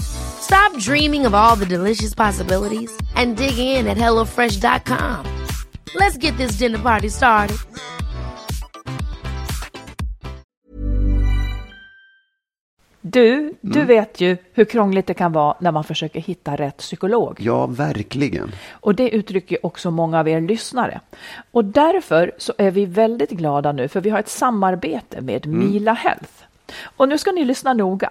Stop dreaming of all the delicious possibilities and dig in at HelloFresh.com. Let's get this dinner party started. Du, du Mm. vet ju hur krångligt det kan vara när man försöker hitta rätt psykolog. Ja, verkligen. Och det uttrycker också många av er lyssnare. Och därför så är vi väldigt glada nu för vi har ett samarbete med Mila Health. Och nu ska ni lyssna noga,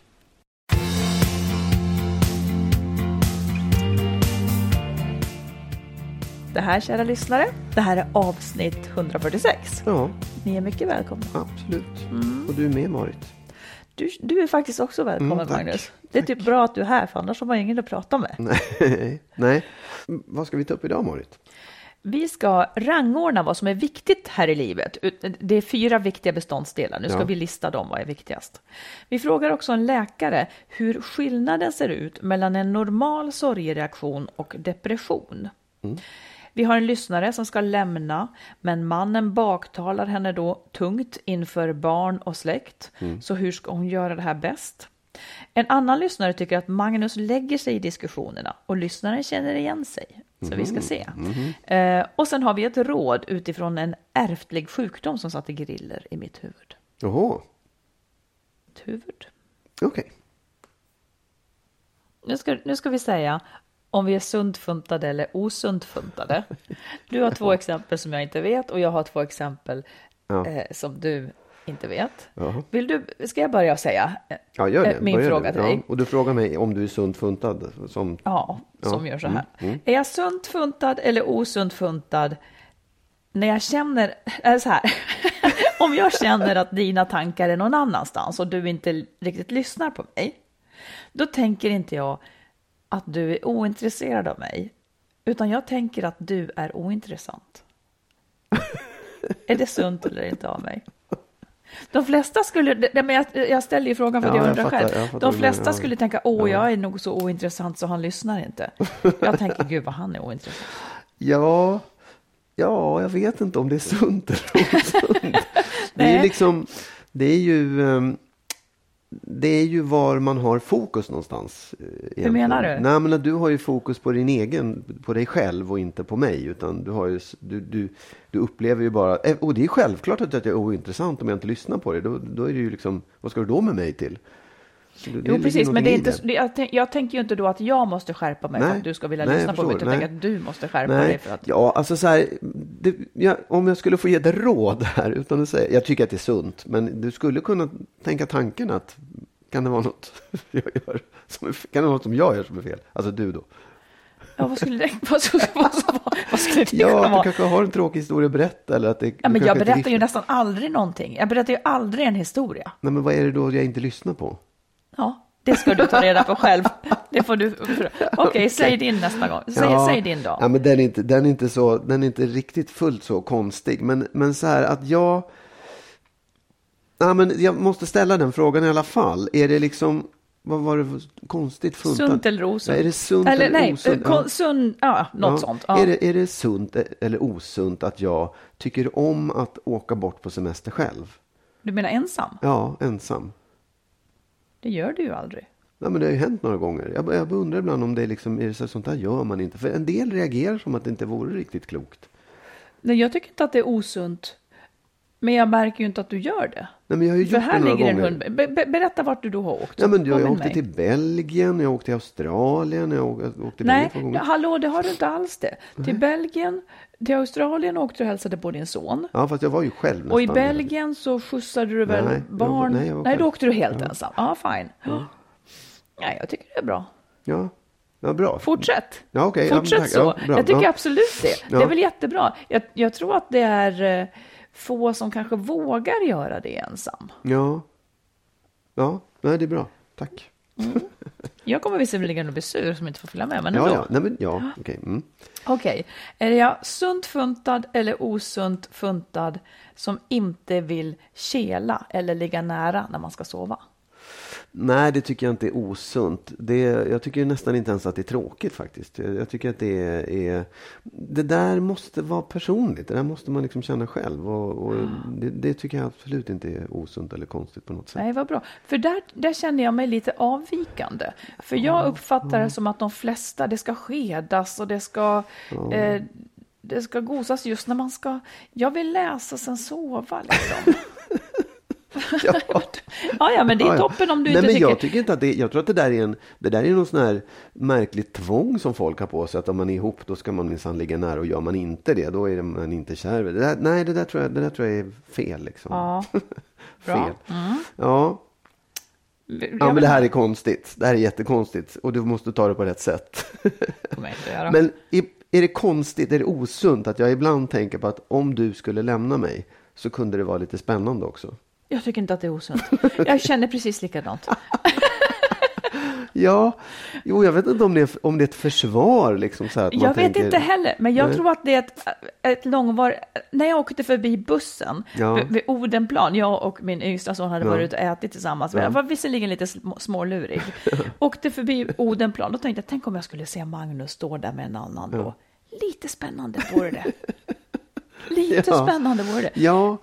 Det här kära lyssnare, det här är avsnitt 146. Ja, Ni är mycket välkomna. absolut. Och du med Marit. Du, du är faktiskt också välkommen Mm, tack. Magnus. Det är typ bra att du är här för annars har man ingen att prata med. Nej. Nej. Vad ska vi ta upp idag Marit? Vi ska rangordna vad som är viktigt här i livet. Det är fyra viktiga beståndsdelar. Nu ska Ja. vi lista dem, vad är viktigast. Vi frågar också en läkare hur skillnaden ser ut mellan en normal sorgereaktion och depression. Vi har en lyssnare som ska lämna, men mannen baktalar henne då tungt inför barn och släkt. Så hur ska hon göra det här bäst? En annan lyssnare tycker att Magnus lägger sig i diskussionerna och lyssnaren känner igen sig. Så vi ska se. Eh, och sen har vi ett råd utifrån en ärftlig sjukdom som satte griller i mitt huvud. Jaha, Mitt huvud. okej. Nu ska, nu ska vi säga om vi är sunt funtade eller osunt funtade. Du har två exempel som jag inte vet och jag har två exempel Ja. eh, som du inte vet. Jaha. Vill du, ska jag börja säga Ja, eh, min Börja fråga du. till dig? Ja, och du frågar mig om du är sunt funtad. Som... Ja, som gör så här. mm, Är jag sunt funtad eller osunt funtad när jag känner, eller så här, om jag känner att dina tankar är någon annanstans och du inte riktigt lyssnar på mig, då tänker inte jag att du är ointresserad av mig, utan jag tänker att du är ointressant. är det sunt eller inte av mig? De flesta skulle, det- men jag, jag ställer ju frågan för att Ja, jag jag undrar fattar, själv. jag fattar De flesta ja. skulle tänka, åh, jag är nog så ointressant så han lyssnar inte. Jag tänker, gud vad han är ointressant. Ja, ja, jag vet inte om det är sunt eller osunt. det är Nej. ju liksom, det är ju, ehm, det är ju var man har fokus någonstans. eh, egentligen. menar du? Nej, men du har ju fokus på din egen, på dig själv och inte på mig. Utan du, har ju, du, du, du upplever ju bara, eh, och det är självklart att det är ointressant om jag inte lyssnar på det. Då, då är det ju liksom, vad ska du då med mig till? Det- Jo, precis, men det är inte, det, jag, tänk, jag tänker ju inte då att jag måste skärpa mig för Nej. att du ska vilja Nej, lyssna jag på mig, utan jag tänker att du måste skärpa Nej, dig för att... ja, alltså så här, det, ja, om jag skulle få ge dig råd här, utan att säga, jag tycker att det är sunt, men du skulle kunna tänka tanken att kan det vara något jag gör som kan det vara något som jag gör som är fel? Alltså du då? Ja, vad skulle det, vad skulle, vad, vad, skulle det Ja, kunna att du vara? kanske har en tråkig historia att berätta eller att det Ja, du men jag berättar ju nästan aldrig någonting. Jag berättar ju aldrig en historia. Nej, men vad är det då jag inte lyssnar på? Ja, det ska du ta reda på själv. Det får du... Okej, säg din nästa gång. Säg, Ja. säg din då. Ja, men den är inte, den är inte, så, den är inte riktigt fullt så konstig. Men, men så här att jag... Ja, men jag måste ställa den frågan i alla fall. Är det liksom... Vad var det för konstigt funtat? Sunt eller osunt? Är det sunt eller, eller, nej, osunt? kon- Sun, ja, något Ja. sånt. Ja. Är, det, är det sunt eller osunt att jag tycker om att åka bort på semester själv? Du menar ensam? Ja, ensam. Det gör du ju aldrig. Ja, men det har ju hänt några gånger. Jag, jag undrar ibland om det är, liksom, är det så, sånt där gör man inte. För en del reagerar som att det inte vore riktigt klokt. Nej, jag tycker inte att det är osunt. Men jag märker ju inte att du gör det. Nej, men jag har ju För gjort här det några ligger en gånger. hund. Be, be, berätta vart du då har åkt. Ja, men jag, jag åkte mig. till Belgien, jag åkte till Australien, jag åkte, jag åkte Nej, gånger. hallå, det har du inte alls det. Till Belgien, till Australien åkte du och hälsade på din son. Ja, fast jag var ju själv nästan. Och i Belgien så skjutsade du väl Nej, barn? nej, jag var nej, då åkte du helt ensam. Ja, fine. Nej, jag tycker det är bra. Ja, ja bra. Fortsätt. Ja. Ja, Fortsätt tack. så. Ja, jag tycker Ja. absolut det. Det Ja. är väl jättebra. Jag, jag tror att det är eh, få som kanske vågar göra det ensam. Ja. Ja, nej, det är bra. Tack. Jag kommer visserligen att bli sur som inte får följa med, men Ja, ändå. ja. Nej, men, ja, okej. Mm. Okej, är jag sunt funtad eller osunt funtad som inte vill kela eller ligga nära när man ska sova? Nej, det tycker jag inte är osunt. Det, jag tycker nästan inte ens att det är tråkigt faktiskt. Jag, jag tycker att det är, är... Det där måste vara personligt. Det där måste man liksom känna själv. Och, och det, det tycker jag absolut inte är osunt eller konstigt på något sätt. Nej, vad bra. För där, där känner jag mig lite avvikande. För jag uppfattar det som att de flesta, det ska skedas och det ska, eh, det ska gosas just när man ska... Jag vill läsa sen sova liksom. Ja. ja, men det är toppen om du Nej, inte men tycker... Jag tycker inte att det, jag tror att det där är en, det där är någon sån här märkligt tvång som folk har på sig. Att om man är ihop då ska man minsann ligga nära och gör man inte det då är man inte kär. Det där, nej, det där, tror jag, det där tror jag är fel liksom. Ja, bra. Mm. fel. Ja. Ja, men det här är konstigt. Det här är jättekonstigt och du måste ta det på rätt sätt. men är, är det konstigt, är det osunt att jag ibland tänker på att om du skulle lämna mig så kunde det vara lite spännande också. Jag tycker inte att det är osunt. Jag känner precis likadant. Ja, jo, jag vet inte om det är, om det är ett försvar. Liksom, så att Jag vet tänker, inte heller, men jag Nej. tror att det är ett, ett långvar... När jag åkte förbi bussen Ja. vid, Odenplan, jag och min yngsta son hade Ja. varit ute och ätit tillsammans. Jag var visserligen lite sm- smålurig. åkte förbi Odenplan, då tänkte jag, tänk om jag skulle se Magnus stå där med en annan då. Lite spännande vore det. Lite spännande vore det. Ja,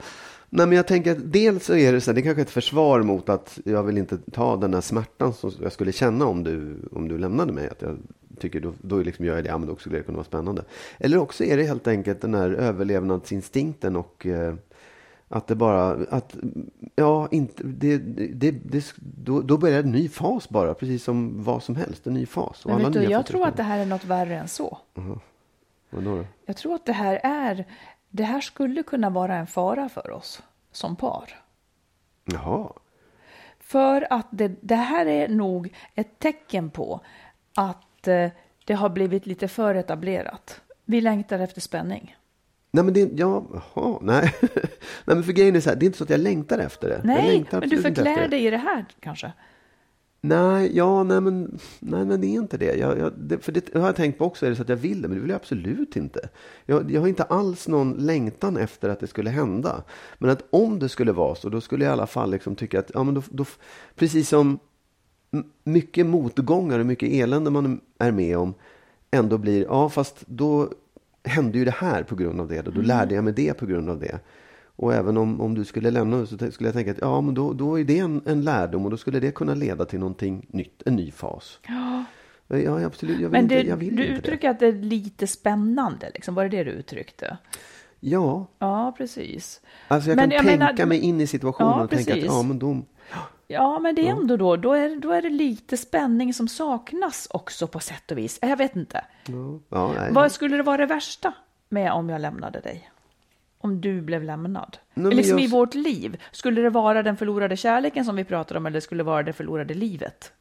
nej, men jag tänker att dels så är det så här, det är kanske är ett försvar mot att jag vill inte ta den där smärtan som jag skulle känna om du, om du lämnade mig. Att jag tycker då, då liksom gör jag det, ja men då skulle det kunna vara spännande. Eller också är det helt enkelt den här överlevnadsinstinkten och eh, att det bara, att, ja, inte, det, det, det, då, då börjar en ny fas bara, precis som vad som helst, en ny fas. Men vet du, jag tror att det här är något värre än så. spännande. Vadå då? Jag tror att det här är, det här skulle kunna vara en fara för oss som par. Jaha. För att det, det här är nog ett tecken på att eh, det har blivit lite för etablerat. Vi längtar efter spänning. Nej men det, ja, jaha, nej. nej men för grejen är så här, det är inte så att jag längtar efter det. Nej, längtar men du förklär dig i det här kanske. Nej, ja, nej men, nej men det är inte det. Jag, jag, det för det har jag tänkt på också, är det så att jag vill det, men det vill jag absolut inte. Jag, jag har inte alls någon längtan efter att det skulle hända. Men att om det skulle vara så, då skulle jag i alla fall liksom tycka att, ja men då, då precis som mycket motgångar och mycket elände man är med om ändå blir, ja fast då hände ju det här på grund av det, och då lärde jag mig det på grund av det. Och även om, om du skulle lämna så skulle jag tänka att ja, men då, då är det en, en lärdom och då skulle det kunna leda till någonting nytt, en ny fas. Ja. Ja, absolut. Jag vill Men inte, det, jag vill du inte det. uttrycker att det är lite spännande, liksom. var det det du uttryckte? Ja, Ja, precis. alltså jag Men kan jag tänka menar- mig in i situationen Ja, och tänka att precis. ja, men då, Ja, men det är ändå då, då är, då är det lite spänning som saknas också på sätt och vis. Jag vet inte. ja, ja. Vad skulle det vara det värsta med om jag lämnade dig? Om du blev lämnad? Nej, liksom jag- i vårt liv. Skulle det vara den förlorade kärleken som vi pratar om eller skulle det vara det förlorade livet?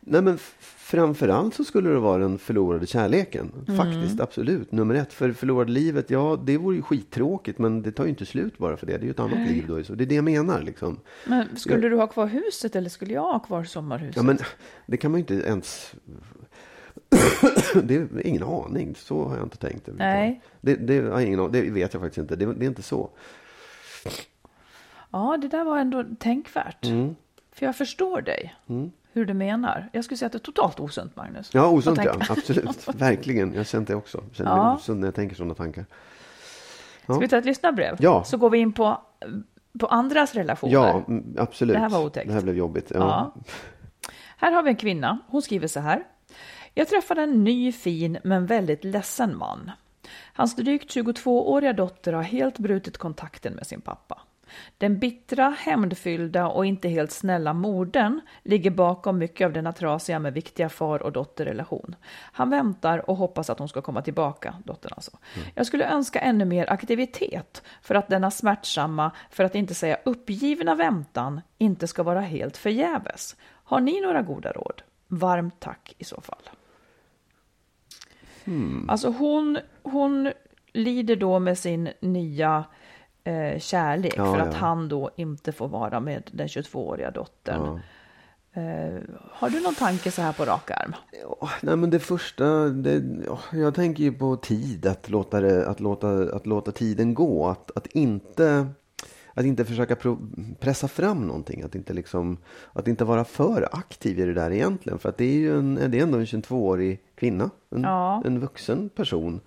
Nej, men framförallt så skulle det vara den förlorade kärleken. Mm. Faktiskt, absolut. Nummer ett. För förlorade livet, ja, det vore ju skittråkigt, men det tar ju inte slut bara för det. Det är ju ett annat liv då. Så det är det jag menar liksom. Men skulle du ha kvar huset eller skulle jag ha kvar sommarhuset? Ja, men det kan man ju inte ens... det är ingen aning. Så har jag inte tänkt. Nej. Det, det, har ingen, aning- det vet jag faktiskt inte. Det, det är inte så. Ja, det där var ändå tänkvärt. Mm. För jag förstår dig, hur du menar. Jag skulle säga att det är totalt osunt, Magnus. Ja, osunt ja. Absolut. Verkligen. Jag känt det också. Jag känner Ja. mig osund när jag tänker sådana tankar. Ska vi ta ett lyssnarbrev? Ja. Så går vi in på, på andras relationer. Ja, mm, absolut. Det här var otäckt. Det här blev jobbigt. Ja. Ja. Här har vi en kvinna. Hon skriver så här. Jag träffade en ny, fin men väldigt ledsen man. Hans drygt 22-åriga dotter har helt brutit kontakten med sin pappa. Den bittra, hämndfyllda och inte helt snälla modern ligger bakom mycket av denna trasiga med viktiga far och dotterrelation. Han väntar och hoppas att hon ska komma tillbaka, dottern alltså. Jag skulle önska ännu mer aktivitet för att denna smärtsamma, för att inte säga uppgivna väntan inte ska vara helt förgäves. Har ni några goda råd? Varmt tack i så fall. Alltså hon, hon lider då med sin nya eh, kärlek Ja, för att ja. han då inte får vara med den 22-åriga dottern. Ja. Eh, har du någon tanke så här på rak arm? Ja, nej, men det första, det, ja, jag tänker ju på tid, att låta, det, att låta, att låta tiden gå. Att, att, inte, att inte försöka pressa fram någonting. Att inte, liksom, att inte vara för aktiv i det där egentligen. För att det är ju en, det är ändå en 22-årig kvinna, en, Ja. en vuxen person.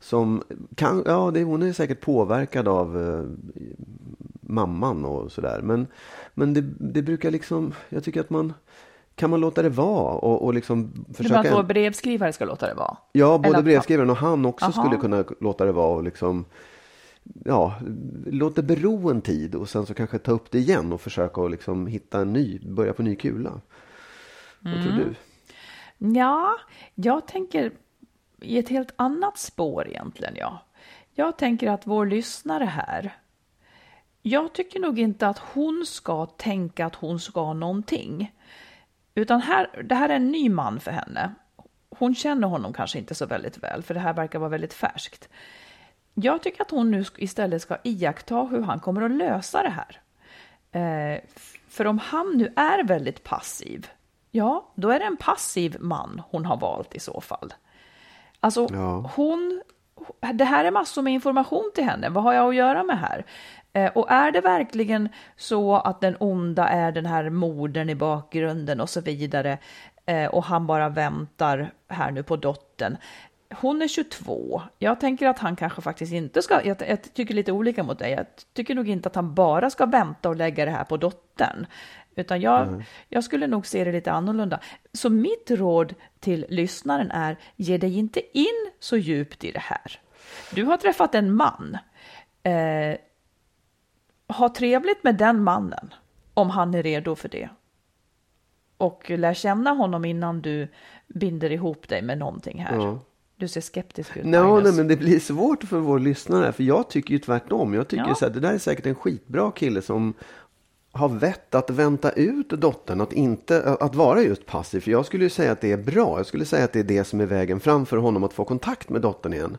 Som kan, ja, det, hon är säkert påverkad av eh, mamman och sådär. Men, men det, det brukar liksom, jag tycker att man, kan man låta det vara och, och liksom Du menar försöka... att brevskrivare ska låta det vara? Ja, både brevskrivaren och han också Aha. skulle kunna låta det vara och liksom Ja, låt det bero en tid och sen så kanske ta upp det igen och försöka att liksom hitta en ny, börja på ny kula. Vad tror Mm. du? Ja, jag tänker i ett helt annat spår egentligen. Ja. Jag tänker att vår lyssnare här, jag tycker nog inte att hon ska tänka att hon ska någonting. Utan här, det här är en ny man för henne. Hon känner honom kanske inte så väldigt väl, för det här verkar vara väldigt färskt. Jag tycker att hon nu istället ska iaktta hur han kommer att lösa det här. Eh, för om han nu är väldigt passiv, ja, då är det en passiv man hon har valt i så fall. Alltså, Ja. hon, det här är massor med information till henne. Vad har jag att göra med här? Eh, och är det verkligen så att den onda är den här modern i bakgrunden och så vidare eh, och han bara väntar här nu på dottern. Hon är 22. Jag tänker att han kanske faktiskt inte ska, jag, jag tycker lite olika mot dig, jag tycker nog inte att han bara ska vänta och lägga det här på dottern. Utan jag, jag skulle nog se det lite annorlunda. Så mitt råd till lyssnaren är, ge dig inte in så djupt i det här. Du har träffat en man. Eh, ha trevligt med den mannen, om han är redo för det. Och lär känna honom innan du binder ihop dig med någonting här. Ja. Du ser skeptisk ut, No, nej, men det blir svårt för vår lyssnare. För jag tycker ju tvärtom. Jag tycker Ja. så här, det där är säkert en skitbra kille som har vett att vänta ut dottern, att, inte, att vara just passiv. För jag skulle ju säga att det är bra. Jag skulle säga att det är det som är vägen fram för honom att få kontakt med dottern igen.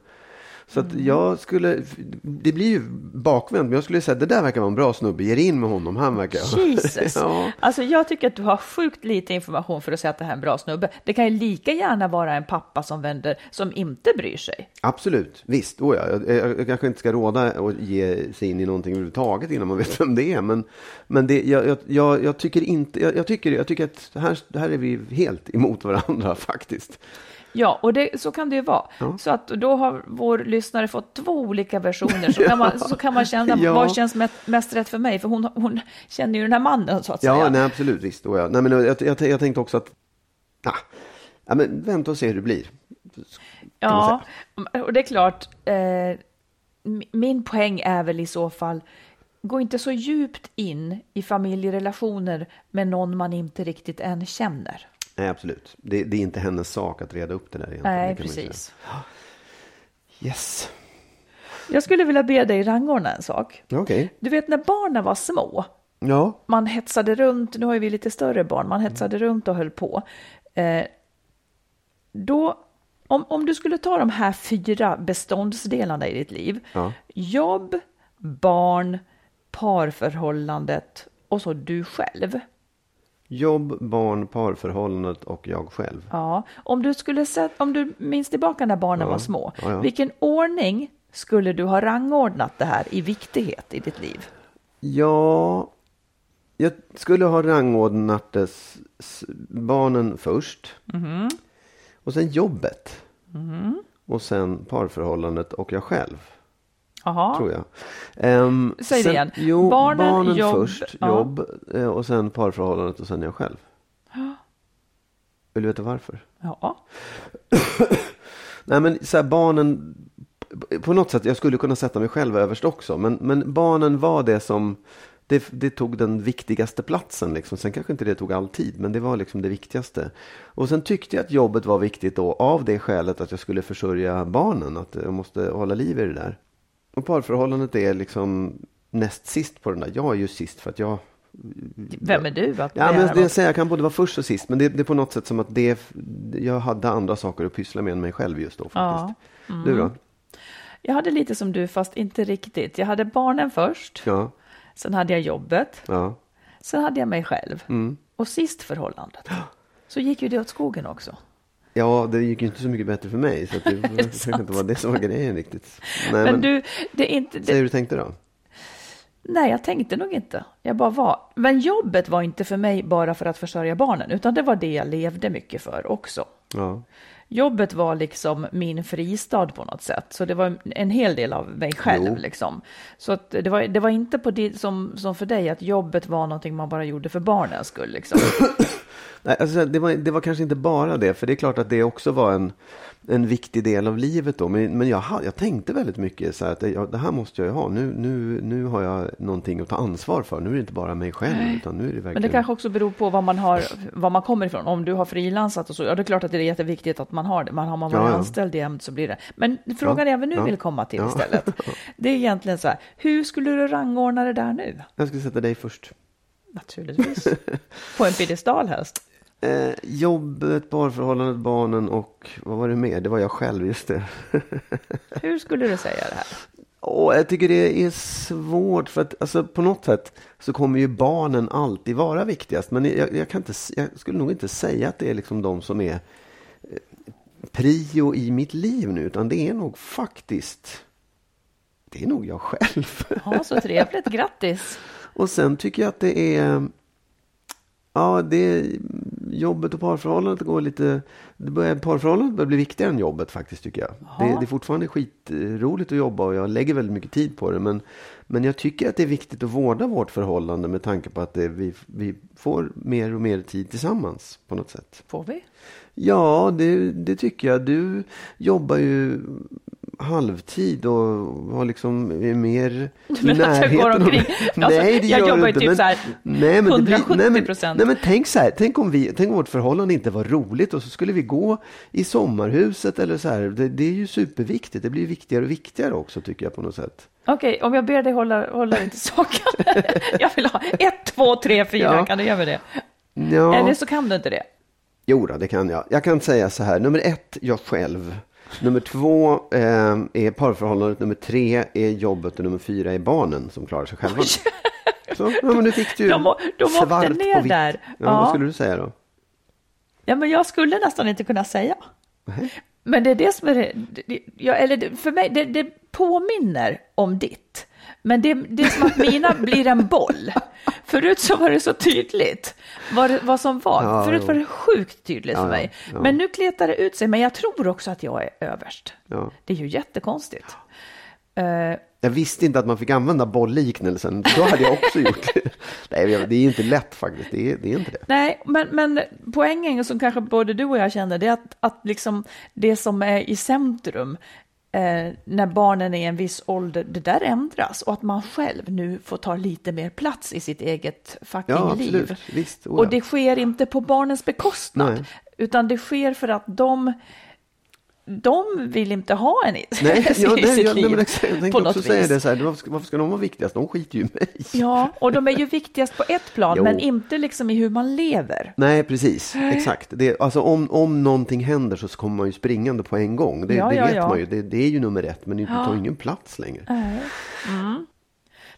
Så att jag skulle, det blir ju bakvänt, men jag skulle säga att det där verkar vara en bra snubbe, ge in med honom, han verkar... Jesus! ja. Alltså jag tycker att du har sjukt lite information för att säga att det här är en bra snubbe. Det kan ju lika gärna vara en pappa som vänder, som inte bryr sig. Absolut, visst. Oh ja. jag, jag, jag kanske inte ska råda och ge sig in i någonting överhuvudtaget innan man vet vem det är. Men, men det, jag, jag, jag, tycker inte, jag, jag, tycker, jag tycker att här, här är vi helt emot varandra faktiskt. Ja, och det, så kan det ju vara. Ja. Så att då har vår lyssnare fått två olika versioner. Så, kan, man, så kan man känna Ja. vad känns mest, rätt för mig. För hon, hon känner ju den här mannen så att Ja, säga. nej, absolut. Visst. Och jag, nej, men jag, jag, jag tänkte också att, ah, ja, men vänta och se hur det blir. Ja, och det är klart. Eh, min poäng är väl i så fall, gå inte så djupt in i familjerelationer med någon man inte riktigt än känner. Nej, absolut. Det, det är inte hennes sak att reda upp det där egentligen. Nej, precis. Yes. Jag skulle vilja be dig rangordna en sak. Okej. Du vet när barnen var små, Ja. man hetsade runt, nu har ju vi lite större barn, man hetsade runt och höll på. Eh, då, om, om du skulle ta de här fyra beståndsdelarna i ditt liv, Ja. jobb, barn, parförhållandet och så du själv. Jobb, barn, parförhållandet och jag själv. Ja, om du skulle sett, om du minns tillbaka när barnen Ja, var små, ja, ja. vilken ordning skulle du ha rangordnat det här i viktighet i ditt liv? Ja, jag skulle ha rangordnat barnen först. Mhm. Och sen jobbet. Och sen parförhållandet och jag själv. Jaha. Tror jag. Ehm, Säg det sen, igen. Jo, Barnen, barnen, jobb, först, ja. jobb eh, och sen parförhållandet och sen jag själv. Vill du veta varför? Ja. Nej men så här, barnen, på något sätt, jag skulle kunna sätta mig själv överst också. Men, men barnen var det som, det, det tog den viktigaste platsen. Liksom. Sen kanske inte det tog all tid, men det var liksom det viktigaste. Och sen tyckte jag att jobbet var viktigt då, av det skälet att jag skulle försörja barnen. Att jag måste hålla liv i det där. Och parförhållandet är liksom näst sist på den där. Jag är ju sist för att jag Vem är du? Att Ja, men det något? säger jag kan både vara först och sist, men det, det är på något sätt som att det, jag hade andra saker att pyssla med än mig själv just då faktiskt. Du då? Jag hade lite som du, fast inte riktigt. Jag hade barnen först, Ja, sen hade jag jobbet, ja. sen hade jag mig själv Mm. och sist förhållandet. Så gick ju det åt skogen också. Ja, det gick ju inte så mycket bättre för mig, så det, jag vet inte vad det som var grejen riktigt. Nej, Men, du, det är inte... Säg Det, hur du tänkte då. nej, jag tänkte nog inte. Jag bara var. Men jobbet var inte för mig bara för att försörja barnen, utan det var det jag levde mycket för också. Ja, Jobbet var liksom min fristad på något sätt, så det var en hel del av mig själv. Jo. Liksom. Så att det, var, det var inte på det som, som för dig, att jobbet var någonting man bara gjorde för barnens skull. Liksom. Nej, alltså, det, var, det var kanske inte bara det, för det är klart att det också var en, en viktig del av livet då. Men, men jag, jag tänkte väldigt mycket så här att det, ja, det här måste jag ju ha. Nu, nu, nu har jag någonting att ta ansvar för. Nu är det inte bara mig själv, utan nu är det verkligen... Men det kanske också beror på vad man, har, vad man kommer ifrån. Om du har frilansat och så, ja det är klart att det är jätteviktigt att man har det. Man har man varit Ja, ja. anställd jämt så blir det. Men frågan Ja, jag även nu ja, vill komma till istället, det är egentligen så här, hur skulle du rangordna det där nu? Jag ska sätta dig först. Naturligtvis. På en piedestal helst. Eh, jobbet, parförhållandet, barnen och vad var det mer? Det var jag själv, just det. Hur skulle du säga det här? Åh, jag tycker det är svårt för att alltså, på något sätt så kommer ju barnen alltid vara viktigast. Men jag, jag, kan inte, jag skulle nog inte säga att det är liksom de som är eh, prio i mitt liv nu, utan det är nog faktiskt det är nog jag själv. Ja, så trevligt. Grattis. Och sen tycker jag att det är Ja, det jobbet och parförhållandet går lite... Det börjar, parförhållandet börjar bli viktigare än jobbet faktiskt tycker jag. Det, det är fortfarande skitroligt att jobba och jag lägger väldigt mycket tid på det. Men, men jag tycker att det är viktigt att vårda vårt förhållande med tanke på att det, vi, vi får mer och mer tid tillsammans på något sätt. Får vi? Ja, det, det tycker jag. Du jobbar ju halvtid och har liksom mer i jag närheten. av- omkring? Alltså, nej, det jag gör jobbar ju typ men, så här nej, men det blir, nej, 170%. nej, men tänk så här. Tänk om, vi, tänk om vårt förhållande inte var roligt och så skulle vi gå i sommarhuset eller så här. Det, det är ju superviktigt. Det blir viktigare och viktigare också tycker jag på något sätt. Okej, om jag ber dig hålla, hålla dig till saken. jag vill ha ett, två, tre, fyra. Ja. Kan du göra det? Ja. Eller så kan du inte det. Jo, då, det kan jag. Jag kan säga så här. Nummer ett, jag själv. Nummer två eh, är parförhållandet. Nummer tre är jobbet. Och nummer fyra är barnen som klarar sig själva. Så, ja, men nu fick du De de svart på ner vitt. där. Ja, Ja. Vad skulle du säga då? Ja, men jag skulle nästan inte kunna säga. Men det är det som är det, det- ja, eller för mig, det, det påminner om ditt. Men det, det är som att mina blir en boll. Förut så var det så tydligt vad, vad som var. Ja, Förut var det sjukt tydligt Ja, för mig. ja. Men nu kletar det ut sig. Men jag tror också att jag är överst. Det är ju jättekonstigt. Eh, Jag visste inte att man fick använda bollliknelsen. Då hade jag också gjort det. Nej, det är inte lätt faktiskt. Det är, det är inte det. Nej, men, men poängen som kanske både du och jag känner, det är att, att liksom det som är i centrum eh, när barnen är i en viss ålder, det där ändras och att man själv nu får ta lite mer plats i sitt eget fucking Ja, liv. Visst. Oh, Och det sker inte på barnens bekostnad, Nej. utan det sker för att de de vill inte ha en i, Nej, ja, nej, sitt nej, liv exakt, jag tänkte också säga det så här, varför ska, varför ska de vara viktigast? De skiter ju i mig. Ja, och de är ju viktigast på ett plan, Jo. men inte liksom i hur man lever. Nej, precis. Exakt. Det, alltså, om, om någonting händer så kommer man ju springande på en gång. Det, Ja, det ja, vet ja. man ju. Det, det är ju nummer ett, men det tar ingen plats längre. Mm.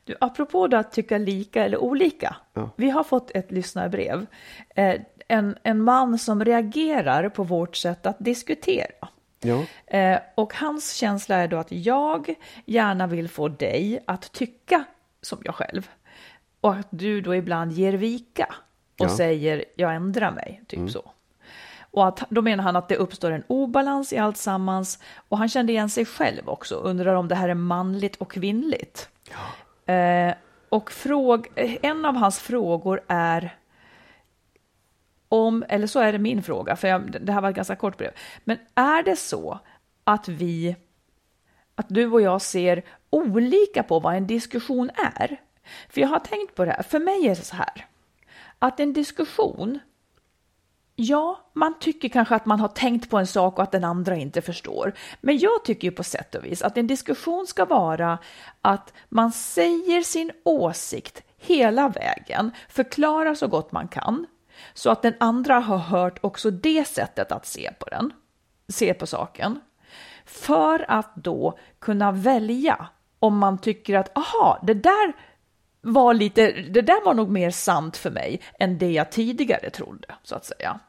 Du, apropå då att tycka lika eller olika. Ja. Vi har fått ett lyssnarbrev. Eh, en, en man som reagerar på vårt sätt att diskutera. Ja. Eh, och hans känsla är då att jag gärna vill få dig att tycka som jag själv. Och att du då ibland ger vika och Ja. säger jag ändrar mig, typ så. Och att, då menar han att det uppstår en obalans i allt sammans och han kände igen sig själv också, undrar om det här är manligt och kvinnligt. Eh, och fråg, eh, en av hans frågor är om, eller så är det min fråga, för jag, det här var ett ganska kort brev. Men är det så att vi, att du och jag ser olika på vad en diskussion är? För jag har tänkt på det här, för mig är det så här, att en diskussion, ja, man tycker kanske att man har tänkt på en sak och att den andra inte förstår. Men jag tycker ju på sätt och vis att en diskussion ska vara att man säger sin åsikt hela vägen, förklarar så gott man kan, så att den andra har hört också det sättet att se på den, se på saken. För att då kunna välja om man tycker att, aha, det där var lite, det där var nog mer sant för mig än det jag tidigare trodde, så att säga.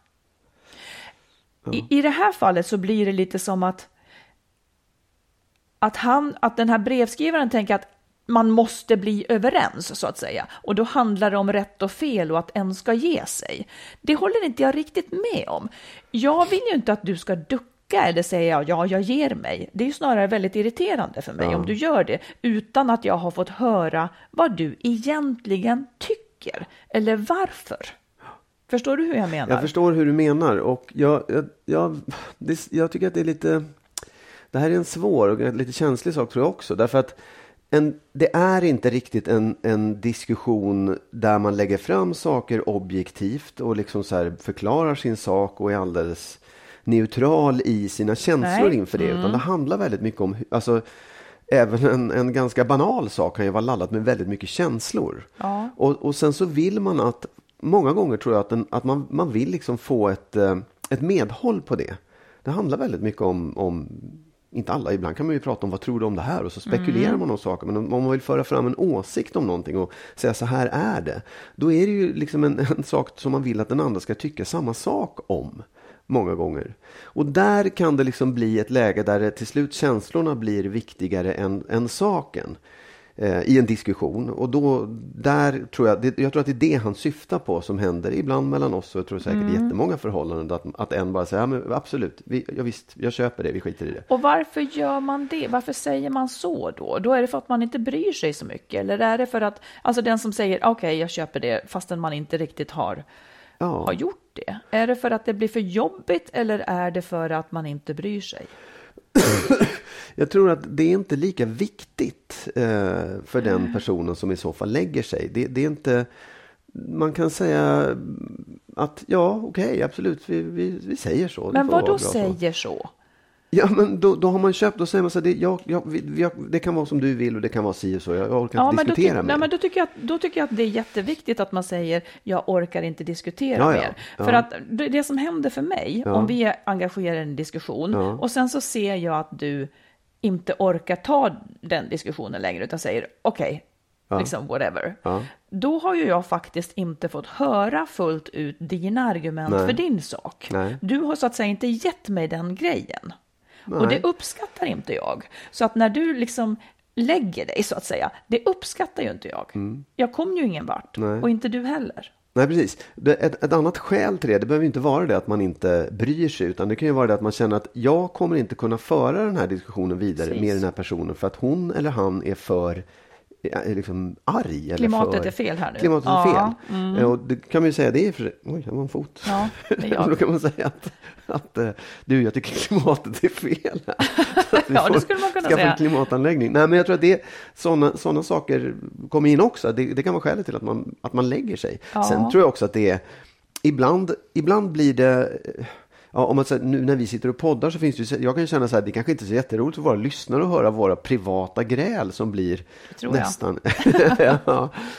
I, I det här fallet så blir det lite som att, att, han, att den här brevskrivaren tänker att man måste bli överens, så att säga. Och då handlar det om rätt och fel och att en ska ge sig. Det håller inte jag riktigt med om. Jag vill ju inte att du ska ducka eller säga ja, jag ger mig. Det är ju snarare väldigt irriterande för mig Ja. om du gör det utan att jag har fått höra vad du egentligen tycker eller varför. Förstår du hur jag menar? Jag förstår hur du menar och jag, jag, jag, det, jag tycker att det är lite... Det här är en svår och lite känslig sak tror jag också. Därför att en, det är inte riktigt en, en diskussion där man lägger fram saker objektivt och liksom så här förklarar sin sak och är alldeles neutral i sina känslor Nej. inför det. Utan det handlar väldigt mycket om, alltså även en, en ganska banal sak kan ju vara laddat med väldigt mycket känslor. Ja. Och, och sen så vill man att, många gånger tror jag att, den, att man, man vill liksom få ett, eh, ett medhåll på det. Det handlar väldigt mycket om, om, inte alla, ibland kan man ju prata om vad tror du om det här och så spekulerar man om saker. Men om, om man vill föra fram en åsikt om någonting och säga så här är det. Då är det ju liksom en, en sak som man vill att den andra ska tycka samma sak om. Många gånger. Och där kan det liksom bli ett läge där till slut känslorna blir viktigare än, än saken eh, i en diskussion. Och då, där tror jag, det, jag tror att det är det han syftar på som händer ibland mellan oss och jag tror säkert i jättemånga förhållanden. Att, att en bara säger, ja men absolut, vi, ja, visst, jag köper det, vi skiter i det. Och varför gör man det? Varför säger man så då? Då är det för att man inte bryr sig så mycket? Eller är det för att, alltså den som säger okej, jag köper det, fastän man inte riktigt har, Ja. har gjort det? Är det för att det blir för jobbigt eller är det för att man inte bryr sig? Jag tror att det är inte lika viktigt eh, för den personen som i så fall lägger sig. Det, det är inte, man kan säga att ja, okej, absolut, vi, vi, vi säger så. Men vad då säger så? Ja, men då, då har man köpt, då säger man så här, det, jag, jag, har- det kan vara som du vill och det kan vara si och så. Jag, jag orkar Ja, inte då, diskutera nej, mer. men då, tycker jag då tycker jag att det är jätteviktigt att man säger jag orkar inte diskutera Ja, mer. Ja. För att det, det som händer för mig, om vi är engagerade i en diskussion och sen så ser jag att du inte orkar ta den diskussionen längre utan säger okej, Ja. liksom whatever. Ja. Då har ju jag faktiskt inte fått höra fullt ut dina argument Nej. för din sak. Nej. Du har så att säga inte gett mig den grejen. Och Nej. det uppskattar inte jag. Så att när du liksom lägger dig så att säga, det uppskattar ju inte jag. Jag kom ju ingen vart Nej. och inte du heller. Nej, precis. Ett, ett annat skäl till det, det behöver inte vara det att man inte bryr sig, utan det kan ju vara det att man känner att jag kommer inte kunna föra den här diskussionen vidare Precis. med den här personen för att hon eller han är för liksom, arg. Eller Klimatet för, är fel här nu. Klimatet är Ja, mm. fel. Eh, Och det kan man ju säga, det är för Oj, det var en fot. Ja, är. Då kan man säga att, att eh, du, jag tycker klimatet är fel. här. Ja, det skulle man kunna skaffa säga. en klimatanläggning. Nej, men jag tror att det, sådana såna saker kommer in också. Det, det kan vara skälet till att man, att man lägger sig. Ja. Sen tror jag också att det är, ibland, ibland blir det, ja, om man säger, nu när vi sitter och poddar så finns det ju, jag kan känna så här, det kanske inte är så jätteroligt för våra lyssnare att höra våra privata gräl som blir nästan, ja,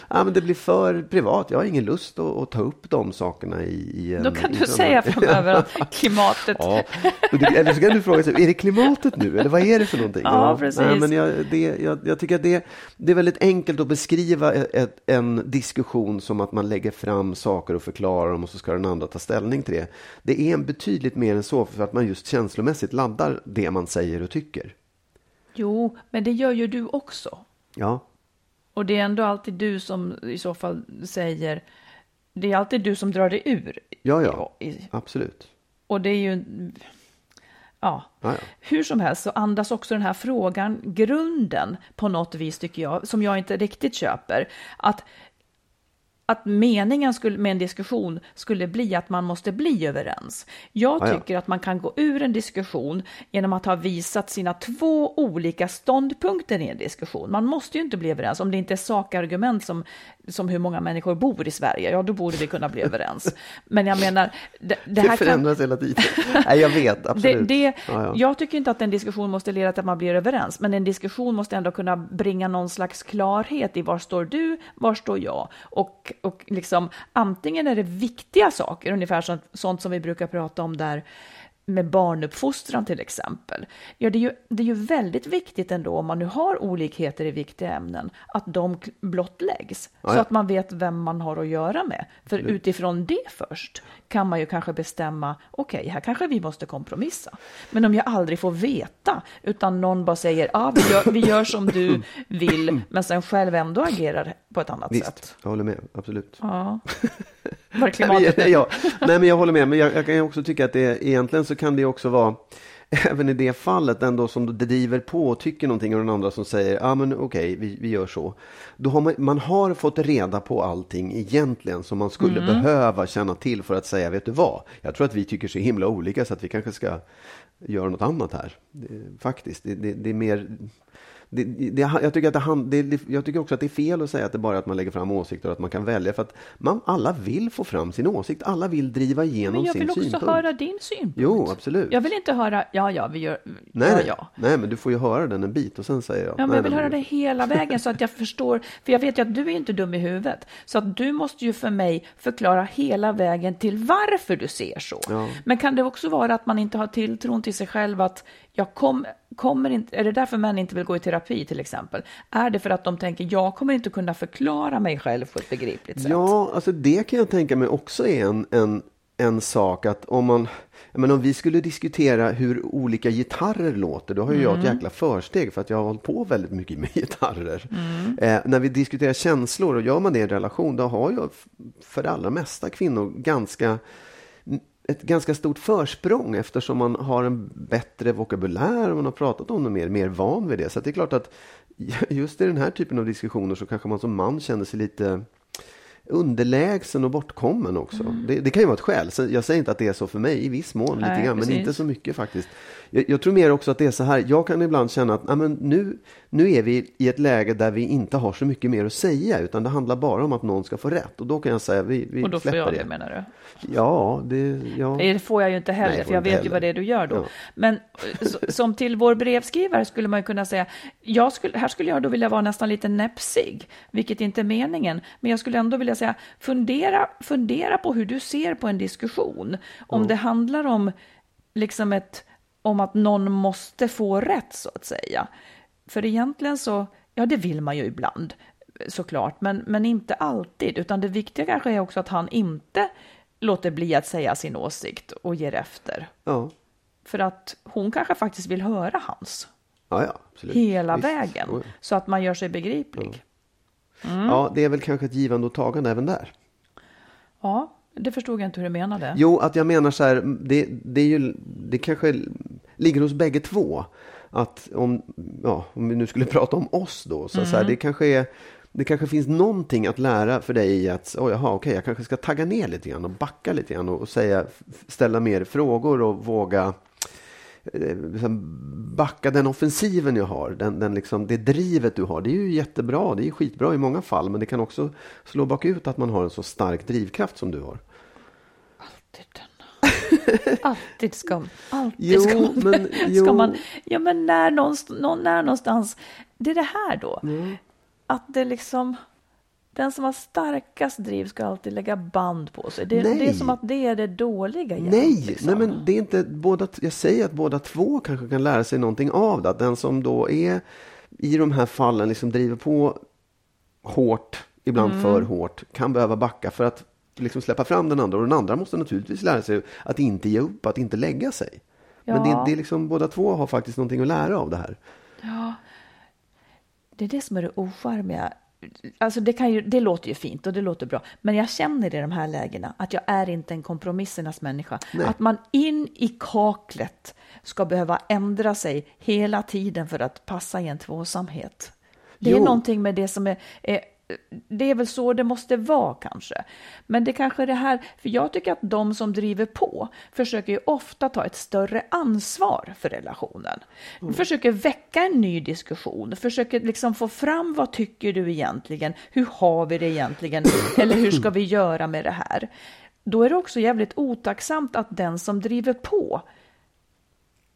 ja, men det blir för privat. Jag har ingen lust att, att ta upp de sakerna i, i en Då kan du säga framöver att klimatet... Ja, eller så kan du fråga sig, är det klimatet nu eller vad är det för någonting? Ja, precis. Nej, men jag, det, jag, jag tycker att det, det är väldigt enkelt att beskriva ett, ett, en diskussion som att man lägger fram saker och förklarar dem och så ska den andra ta ställning till det. Det är en betydligt mer än så för att man just känslomässigt laddar det man säger och tycker. Jo, men det gör ju du också. Ja, Och det är ändå alltid du som i så fall säger, det är alltid du som drar dig ur. ja, ja, I- absolut. Och det är ju, ja. Ja, ja. Hur som helst så andas också den här frågan grunden på något vis tycker jag, som jag inte riktigt köper. Att, att meningen skulle, med en diskussion skulle bli att man måste bli överens. Jag Ja, ja. tycker att man kan gå ur en diskussion genom att ha visat sina två olika ståndpunkter i en diskussion. Man måste ju inte bli överens om det inte är sakargument som, som hur många människor bor i Sverige. Ja, då borde vi kunna bli överens. Men jag menar, det, det Det, här kan, förändras hela tiden. Nej, jag vet, det, absolut. det, Ja, ja. Jag tycker inte att en diskussion måste leda till att man blir överens, men en diskussion måste ändå kunna bringa någon slags klarhet i var står du, var står jag? Och, och liksom, antingen är det viktiga saker, ungefär sånt, sånt som vi brukar prata om där med barnuppfostran till exempel. Ja, det, är ju, det är ju väldigt viktigt ändå, om man nu har olikheter i viktiga ämnen, att de blottläggs. Ja, så ja. att man vet vem man har att göra med. För utifrån det först kan man ju kanske bestämma, okej, här kanske vi måste kompromissa. Men om jag aldrig får veta, utan någon bara säger, ja, vi, gör, vi gör som du vill, men sen själv ändå agerar på ett annat Visst, sätt. jag håller med, absolut. Ja. Jag, ja, nej, men jag håller med. Men jag, jag kan också tycka att det egentligen så kan det också vara Även i det fallet, den då som driver på och tycker någonting och den andra som säger, ja ah, men okej, vi, vi gör så. Då har man, man har fått reda på allting egentligen som man skulle behöva känna till för att säga, vet du vad? Jag tror att vi tycker så himla olika så att vi kanske ska göra något annat här. Det, faktiskt, det, det, det är mer det, det, jag, tycker att det, hand- det, jag tycker också att det är fel att säga att det bara är att man lägger fram åsikter och att man kan välja. För att man, alla vill få fram sin åsikt. Alla vill driva igenom Men jag sin vill också synpunkt. höra din synpunkt. Jo, absolut. Jag vill inte höra, ja, ja, vi gör, nej, ja, ja. nej, men du får ju höra den en bit och sen säger jag. Ja, men nej, jag vill nej, höra det hela vägen så att jag förstår. För jag vet ju att du är inte dum i huvudet. Så att du måste ju för mig förklara hela vägen till varför du ser så. Ja. Men kan det också vara att man inte har tilltron till sig själv att jag kom, kommer inte, är det därför män inte vill gå i terapi till exempel? Är det för att de tänker jag kommer inte kunna förklara mig själv på ett begripligt sätt? Ja, alltså det kan jag tänka mig också är en, en, en sak att om man jag menar, om vi skulle diskutera hur olika gitarrer låter, då har ju jag Mm. ett jäkla försteg för att jag har hållit på väldigt mycket med gitarrer. Mm. Eh, när vi diskuterar känslor och gör man det i en relation, då har jag för det allra mesta kvinnor ganska ett ganska stort försprång eftersom man har en bättre vokabulär och man har pratat om det mer, mer van vid det. Så det är klart att just i den här typen av diskussioner så kanske man som man känner sig lite underlägsen och bortkommen också. Mm. Det, det kan ju vara ett skäl. Så jag säger inte att det är så för mig, i viss mån, Nej, lite grann, men inte så mycket faktiskt. Jag, jag tror mer också att det är så här, jag kan ibland känna att men nu, nu är vi i ett läge där vi inte har så mycket mer att säga, utan det handlar bara om att någon ska få rätt. Och då kan jag säga, vi, vi Och då får jag det. det menar du? Ja, det... Ja. Det får jag ju inte heller, Nej, för jag vet ju heller. vad det är du gör då. Ja. Men eh, så, som till vår brevskrivare skulle man ju kunna säga, jag skulle, här skulle jag då vilja vara nästan lite näpsig, vilket inte är meningen, men jag skulle ändå vilja säga, fundera, fundera på hur du ser på en diskussion. Om det handlar om liksom ett, om att någon måste få rätt så att säga. För egentligen så, ja det vill man ju ibland såklart, men, men inte alltid, utan det viktiga kanske är också att han inte låter bli att säga sin åsikt och ger efter. Ja. För att hon kanske faktiskt vill höra hans. Ja, ja, absolut. hela Visst. vägen ja. så att man gör sig begriplig. Ja, det är väl kanske ett givande och tagande även där. Ja, det förstod jag inte hur du menade. Jo, att jag menar så här, det, det, är ju, det kanske ligger hos bägge två. Att om, ja, om vi nu skulle prata om oss då, så, så här, det kanske är det kanske finns någonting att lära för dig i att, oh, jaha, okej, jag kanske ska tagga ner lite grann och backa lite grann och, och säga, ställa mer frågor och våga liksom backa den offensiven jag har, den, den liksom, det drivet du har. Det är ju jättebra, det är skitbra i många fall, men det kan också slå bakut att man har en så stark drivkraft som du har. Alltid denna. Alltid ska, alltid Jo, ska, man, men- jo. ska man... Ja, men när någonstans, när någonstans... Det är det här då. Mm. Att det liksom... Den som har starkast driv ska alltid lägga band på sig. Det, Nej. det är som att det är det dåliga jämt, Nej, liksom. nej men det är inte båda, jag säger att båda två kanske kan lära sig någonting av det. Att den som då är i de här fallen liksom driver på hårt, ibland Mm. för hårt, kan behöva backa för att liksom släppa fram den andra. Och den andra måste naturligtvis lära sig att inte ge upp, att inte lägga sig. Men det, Ja. det är liksom, båda två har faktiskt någonting att lära av det här. Det är det som är det ocharmiga. Alltså det, kan ju, det låter ju fint och det låter bra, men jag känner i de här lägena att jag är inte en kompromissernas människa. Nej. Att man in i kaklet ska behöva ändra sig hela tiden för att passa i en tvåsamhet. Det är Jo. någonting med det som är, är det är väl så det måste vara kanske. Men det kanske är det här, för jag tycker att de som driver på försöker ju ofta ta ett större ansvar för relationen. De försöker väcka en ny diskussion, försöker liksom få fram vad tycker du egentligen? Hur har vi det egentligen? Eller hur ska vi göra med det här? Då är det också jävligt otacksamt att den som driver på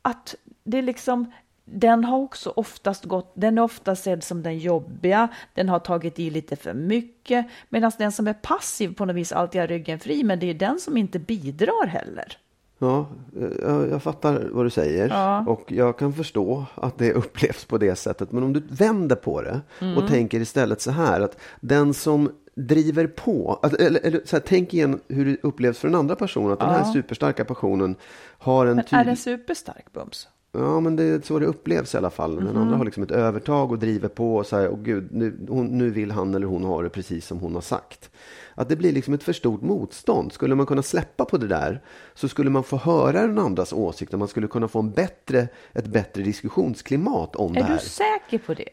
att det är liksom den har också oftast gått, den är ofta sedd som den jobbiga, den har tagit i lite för mycket, medan den som är passiv på något vis alltid har ryggen fri, men det är den som inte bidrar heller. Ja, eh, jag, jag fattar vad du säger Ja. och jag kan förstå att det upplevs på det sättet. Men om du vänder på det Mm. och tänker istället så här att den som driver på, att, eller, eller så här, tänk igen hur det upplevs för den andra personen, att den här Ja. superstarka personen har en Men är den superstark Bums? Ja, men det är så det upplevs i alla fall. Den Mhm. andra har liksom ett övertag och driver på och säger, åh gud, nu, hon, nu vill han eller hon ha det precis som hon har sagt. Att det blir liksom ett för stort motstånd. Skulle man kunna släppa på det där så skulle man få höra den andras åsikt och man skulle kunna få en bättre, ett bättre diskussionsklimat om det Är här. du säker på det?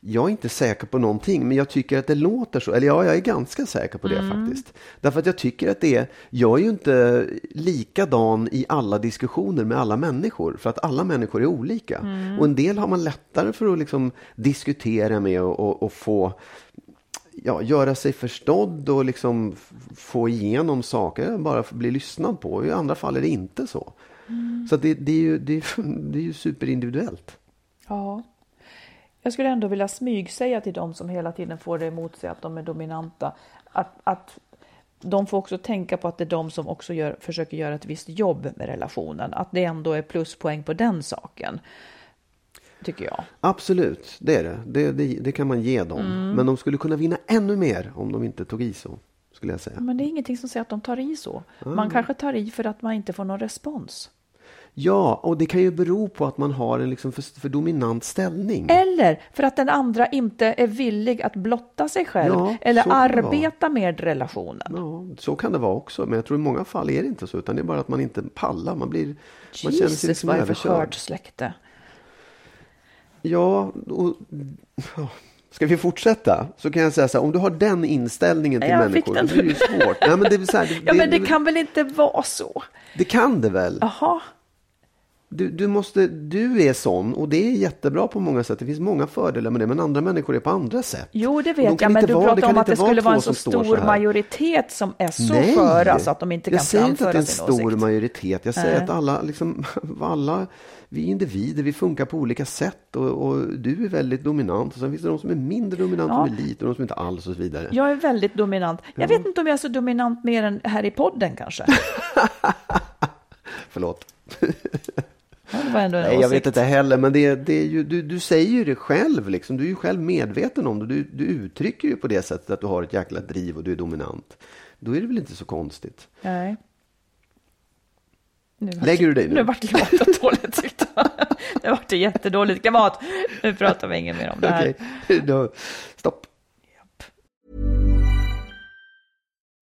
Jag är inte säker på någonting, men jag tycker att det låter så. Eller ja, jag är ganska säker på det faktiskt. Därför att jag tycker att det är, jag är ju inte likadan i alla diskussioner med alla människor, för att alla människor är olika. Och en del har man lättare för att liksom diskutera med och, och, och få ja, göra sig förstådd och liksom få igenom saker, bara bli lyssnad på. I andra fall är det inte så. Så att det, det, är ju, det, är, det är ju superindividuellt. Ja. Jag skulle ändå vilja smygsäga till de som hela tiden får det emot sig att de är dominanta, att, att de får också tänka på att det är de som också gör, försöker göra ett visst jobb med relationen, att det ändå är pluspoäng på den saken, tycker jag. Absolut, det är det. Det, det, det kan man ge dem. Mm. Men de skulle kunna vinna ännu mer om de inte tog i så, skulle jag säga. Men det är ingenting som säger att de tar i så. Man kanske tar i för att man inte får någon respons. Ja, och det kan ju bero på att man har en liksom för, för dominant ställning. Eller för att den andra inte är villig att blotta sig själv Ja, eller det arbeta med relationen. Ja, så kan det vara också, men jag tror i många fall är det inte så, utan det är bara att man inte pallar. Man, blir, man känner sig Jesus, liksom vad är för skört släkte. Ja, och, ja, ska vi fortsätta? Så kan jag säga så här, om du har den inställningen till Jag människor, då blir det ju svårt. Nej, men det, är så här, det, Ja, men det kan väl inte vara så? det kan det väl? Jaha, Du, du, måste, du är sån och det är jättebra på många sätt. Det finns många fördelar med det, men andra människor är på andra sätt. jo det de vet kan jag, men du vara- pratar om att det skulle vara en så stor så majoritet som är så sköra så att de inte kan jag säger inte att det är framföra en sin stor åsikt. majoritet. Jag säger Nej. att alla, liksom, alla, vi är individer, vi funkar på olika sätt och, och du är väldigt dominant. Och sen finns det de som är mindre dominanta, Ja. som är lite och de som inte alls och så vidare. Jag är väldigt dominant. Jag vet inte om jag är så dominant mer än här i podden kanske. Förlåt. Ja, Nej, jag vet inte heller, men det, det är ju, du, du säger ju det själv. Liksom. Du är ju själv medveten om det. Du, du uttrycker ju på det sättet att du har ett jäkla driv och du är dominant. Då är det väl inte så konstigt. Nej. Nu Lägger du dig nu? Nu vart klimatet dåligt tyckte jag. Nu vart det jättedåligt klimat. Nu pratar vi inget mer om det här. Okej, då, stopp.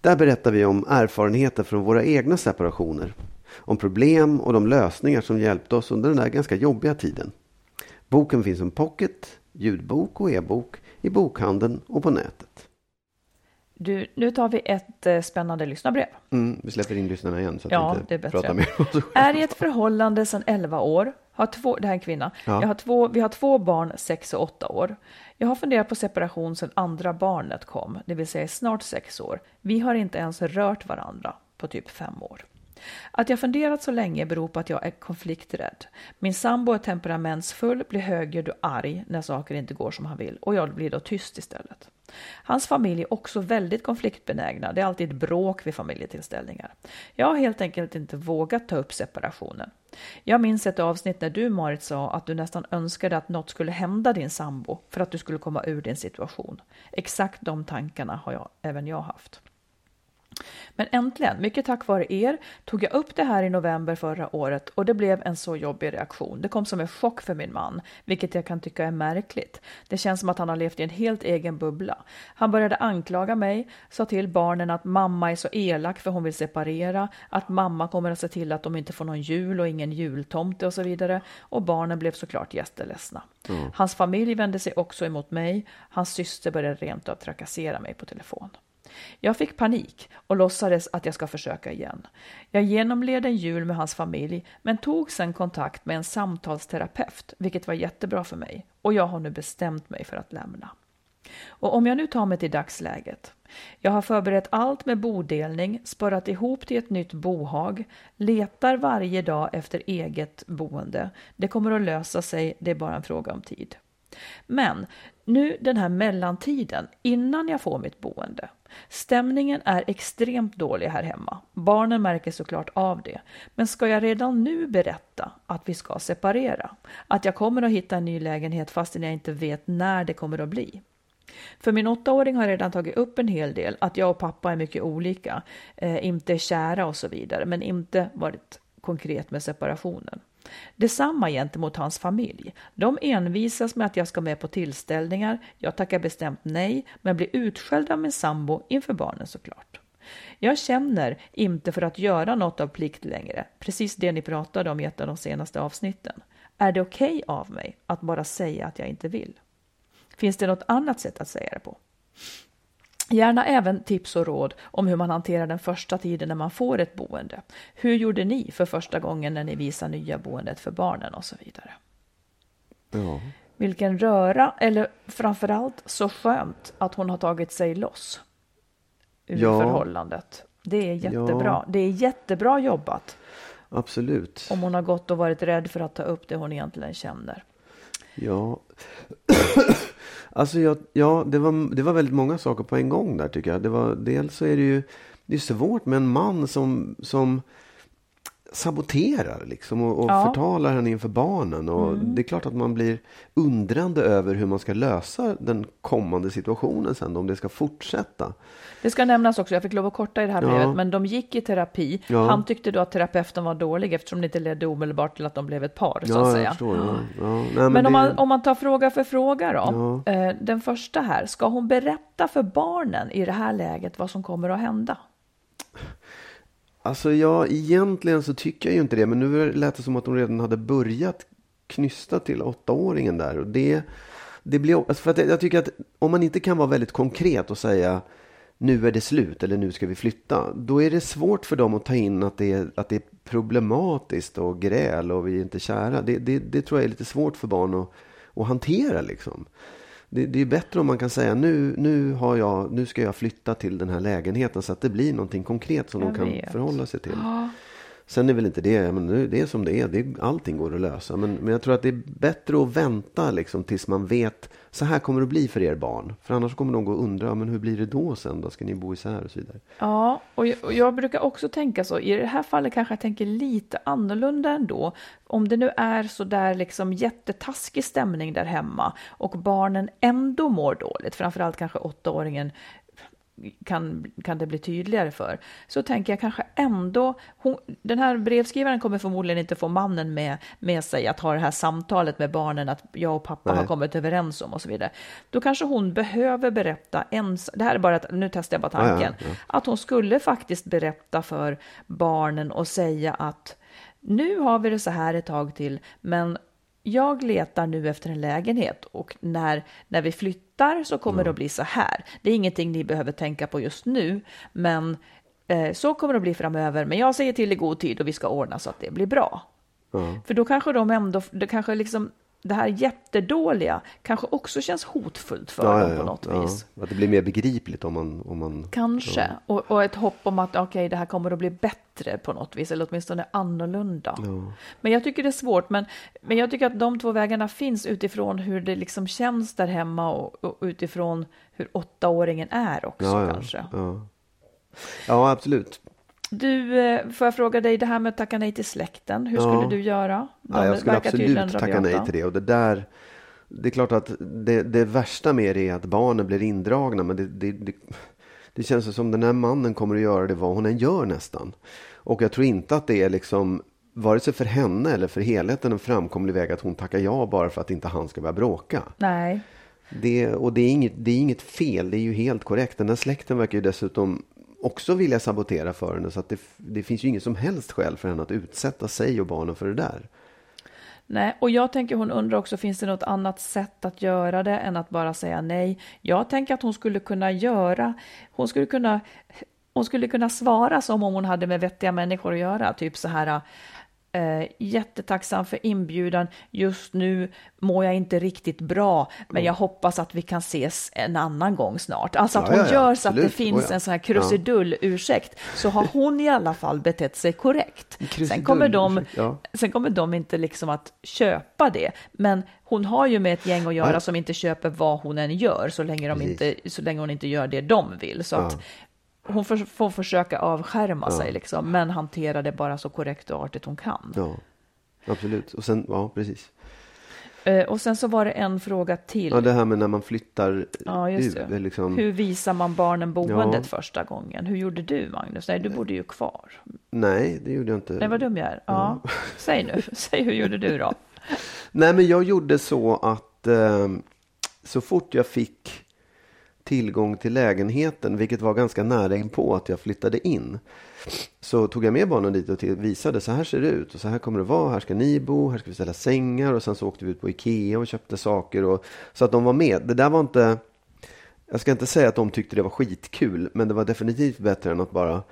Där berättar vi om erfarenheter från våra egna separationer. Om problem och de lösningar som hjälpte oss under den där ganska jobbiga tiden. Boken finns som pocket, ljudbok och e-bok i bokhandeln och på nätet. Du, nu tar vi ett eh, spännande lyssnarbrev. Mm, vi släpper in lyssnarna igen så att Ja, vi inte det är pratar mer Är i ett förhållande sedan 11 år. Har två, det här är en kvinna. Ja. Jag har två, vi har två barn, 6 och 8 år. Jag har funderat på separation sedan andra barnet kom, det vill säga i snart 6 år. Vi har inte ens rört varandra på typ 5 år. Att jag funderat så länge beror på att jag är konflikträdd. Min sambo är temperamentsfull, blir högljudd och arg när saker inte går som han vill och jag blir då tyst istället. Hans familj är också väldigt konfliktbenägna. Det är alltid bråk vid familjetillställningar. Jag har helt enkelt inte vågat ta upp separationen. Jag minns ett avsnitt när du Marit sa att du nästan önskade att något skulle hända din sambo för att du skulle komma ur din situation. Exakt de tankarna har jag, även jag haft. Men äntligen, mycket tack vare er, tog jag upp det här i november förra året och det blev en så jobbig reaktion. Det kom som en chock för min man, vilket jag kan tycka är märkligt. Det känns som att han har levt i en helt egen bubbla. Han började anklaga mig, sa till barnen att mamma är så elak för hon vill separera, att mamma kommer att se till att de inte får någon jul och ingen jultomte och så vidare. Och barnen blev såklart jätteledsna. Hans familj vände sig också emot mig. Hans syster började rent av trakassera mig på telefon. Jag fick panik och låtsades att jag ska försöka igen. Jag genomled en jul med hans familj men tog sedan kontakt med en samtalsterapeut, vilket var jättebra för mig. Och jag har nu bestämt mig för att lämna. Och om jag nu tar mig till dagsläget. Jag har förberett allt med bodelning, sparat ihop till ett nytt bohag, letar varje dag efter eget boende. Det kommer att lösa sig, det är bara en fråga om tid. Men nu den här mellantiden innan jag får mitt boende. Stämningen är extremt dålig här hemma. Barnen märker såklart av det. Men ska jag redan nu berätta att vi ska separera? Att jag kommer att hitta en ny lägenhet fastän jag inte vet när det kommer att bli? För min åttaåring har redan tagit upp en hel del, att jag och pappa är mycket olika, eh, inte kära och så vidare, men inte varit konkret med separationen. Detsamma gentemot hans familj. De envisas med att jag ska med på tillställningar. Jag tackar bestämt nej, men blir utskälld av min sambo inför barnen såklart. Jag känner inte för att göra något av plikt längre, precis det ni pratade om i ett av de senaste avsnitten. Är det okej okay av mig att bara säga att jag inte vill? Finns det något annat sätt att säga det på? Gärna även tips och råd om hur man hanterar den första tiden när man får ett boende. Hur gjorde ni för första gången när ni visade nya boendet för barnen och så vidare? Ja. Vilken röra, eller framförallt så skönt att hon har tagit sig loss ur Ja. förhållandet. Det är jättebra. Ja. Det är jättebra jobbat Absolut. om hon har gått och varit rädd för att ta upp det hon egentligen känner. Ja, alltså jag, ja det, var, det var väldigt många saker på en gång där tycker jag. Det var, dels så är det ju det är svårt med en man som, som saboterar liksom och, och Ja. förtalar henne inför barnen. Och Det är klart att man blir undrande över hur man ska lösa den kommande situationen sen, om det ska fortsätta. Det ska nämnas också, jag fick lov att korta i det här Ja. brevet, men de gick i terapi. Ja. Han tyckte då att terapeuten var dålig eftersom det inte ledde omedelbart till att de blev ett par, så att säga. förstår. Nej, men Men om det- man, om man tar fråga för fråga då. Eh, den första här, ska hon berätta för barnen i det här läget vad som kommer att hända? Alltså ja, egentligen så tycker jag ju inte det. Men nu lät det som att de redan hade börjat knysta till åttaåringen där. Och det, det blir, alltså för att jag tycker att om man inte kan vara väldigt konkret och säga nu är det slut eller nu ska vi flytta. Då är det svårt för dem att ta in att det är, att det är problematiskt och gräl och vi är inte kära. Det, det, det tror jag är lite svårt för barn att, att hantera liksom. Det, det är bättre om man kan säga nu, nu, har jag, nu ska jag flytta till den här lägenheten så att det blir någonting konkret som Jag de kan vet. förhålla sig till. Sen är väl inte det, men nu, det är som det är. Det, allting går att lösa. Men, men jag tror att det är bättre att vänta liksom, tills man vet så här kommer det att bli för er barn. För annars kommer de gå och undra, men hur blir det då sen? Då ska ni bo isär och så vidare. Ja, och jag, och jag brukar också tänka så. I det här fallet kanske jag tänker lite annorlunda ändå. Om det nu är så där liksom jättetaskig stämning där hemma och barnen ändå mår dåligt, framförallt kanske åttaåringen kan, kan det bli tydligare för. Så tänker jag kanske ändå, hon, den här brevskrivaren kommer förmodligen inte få mannen med, med sig att ha det här samtalet med barnen att jag och pappa Nej. har kommit överens om och så vidare. Då kanske hon behöver berätta, ens, det här är bara att, nu testar jag bara Ja, ja, tanken, ja. att hon skulle faktiskt berätta för barnen och säga att nu har vi det så här ett tag till, men jag letar nu efter en lägenhet och när, när vi flyttar så kommer det att bli så här. Det är ingenting ni behöver tänka på just nu, men eh, så kommer det att bli framöver. Men jag säger till i god tid och vi ska ordna så att det blir bra. För då kanske de ändå, det kanske liksom, det här jättedåliga kanske också känns hotfullt för dem på något vis. Att det blir mer begripligt om man... Om man Kanske. Och, och ett hopp om att okej, det här kommer att bli bättre på något vis, eller åtminstone annorlunda. Men jag tycker det är svårt, men, men jag tycker att de två vägarna finns utifrån hur det liksom känns där hemma och, och utifrån hur åttaåringen är också Ja, ja, kanske. ja. ja, absolut. Du, eh, får jag fråga dig det här med att tacka nej till släkten, hur Ja. skulle du göra? De Ja, jag skulle absolut tacka nej till det. Och det där... Det är klart att det, det värsta med det är att barnen blir indragna. Men det, det, det, det känns som den här mannen kommer att göra det vad hon än gör nästan. Och jag tror inte att det är liksom vare sig för henne eller för helheten en framkomlig väg att hon tackar ja bara för att inte han ska börja bråka. Nej, Det, och det är, inget, det är inget fel, det är ju helt korrekt. Den där släkten verkar ju dessutom också vilja sabotera för henne. Så att det, det finns ju inget som helst skäl för henne att utsätta sig och barnen för det där. Nej, och jag tänker hon undrar också, finns det något annat sätt att göra det än att bara säga nej? Jag tänker att hon skulle kunna göra, hon skulle kunna, hon skulle kunna svara som om hon hade med vettiga människor att göra, typ så här, eh, jättetacksam för inbjudan, just nu mår jag inte riktigt bra, men jag hoppas att vi kan ses en annan gång snart. Alltså att Ja, hon ja, gör så att det finns Oh, ja. en sån här krusidull-ursäkt, så har hon i alla fall betett sig korrekt. Sen kommer de. Sen kommer de inte liksom att köpa det. Men hon har ju med ett gäng att göra som inte köper vad hon än gör så länge, de inte, så länge hon inte gör det de vill. Så att hon får, får försöka avskärma sig liksom, men hantera det bara så korrekt och artigt hon kan. Ja, absolut. Och sen, ja precis. Eh, och sen så var det en fråga till. Ja, det här med när man flyttar Ja, just ut. det. Liksom, Hur visar man barnen boendet Ja. första gången? Hur gjorde du, Magnus? Nej, du bodde ju kvar. Nej, det gjorde jag inte. Nej, vad dum jag är. Ja, säg nu. Säg hur gjorde du då? Nej, men jag gjorde så att eh, så fort jag fick tillgång till lägenheten, vilket var ganska nära in på att jag flyttade in, så tog jag med barnen dit och visade så här ser det ut och så här kommer det vara. Här ska ni bo, här ska vi ställa sängar och sen så åkte vi ut på Ikea och köpte saker och så att de var med. Det där var inte jag ska inte säga att de tyckte det var skitkul, men det var definitivt bättre än att bara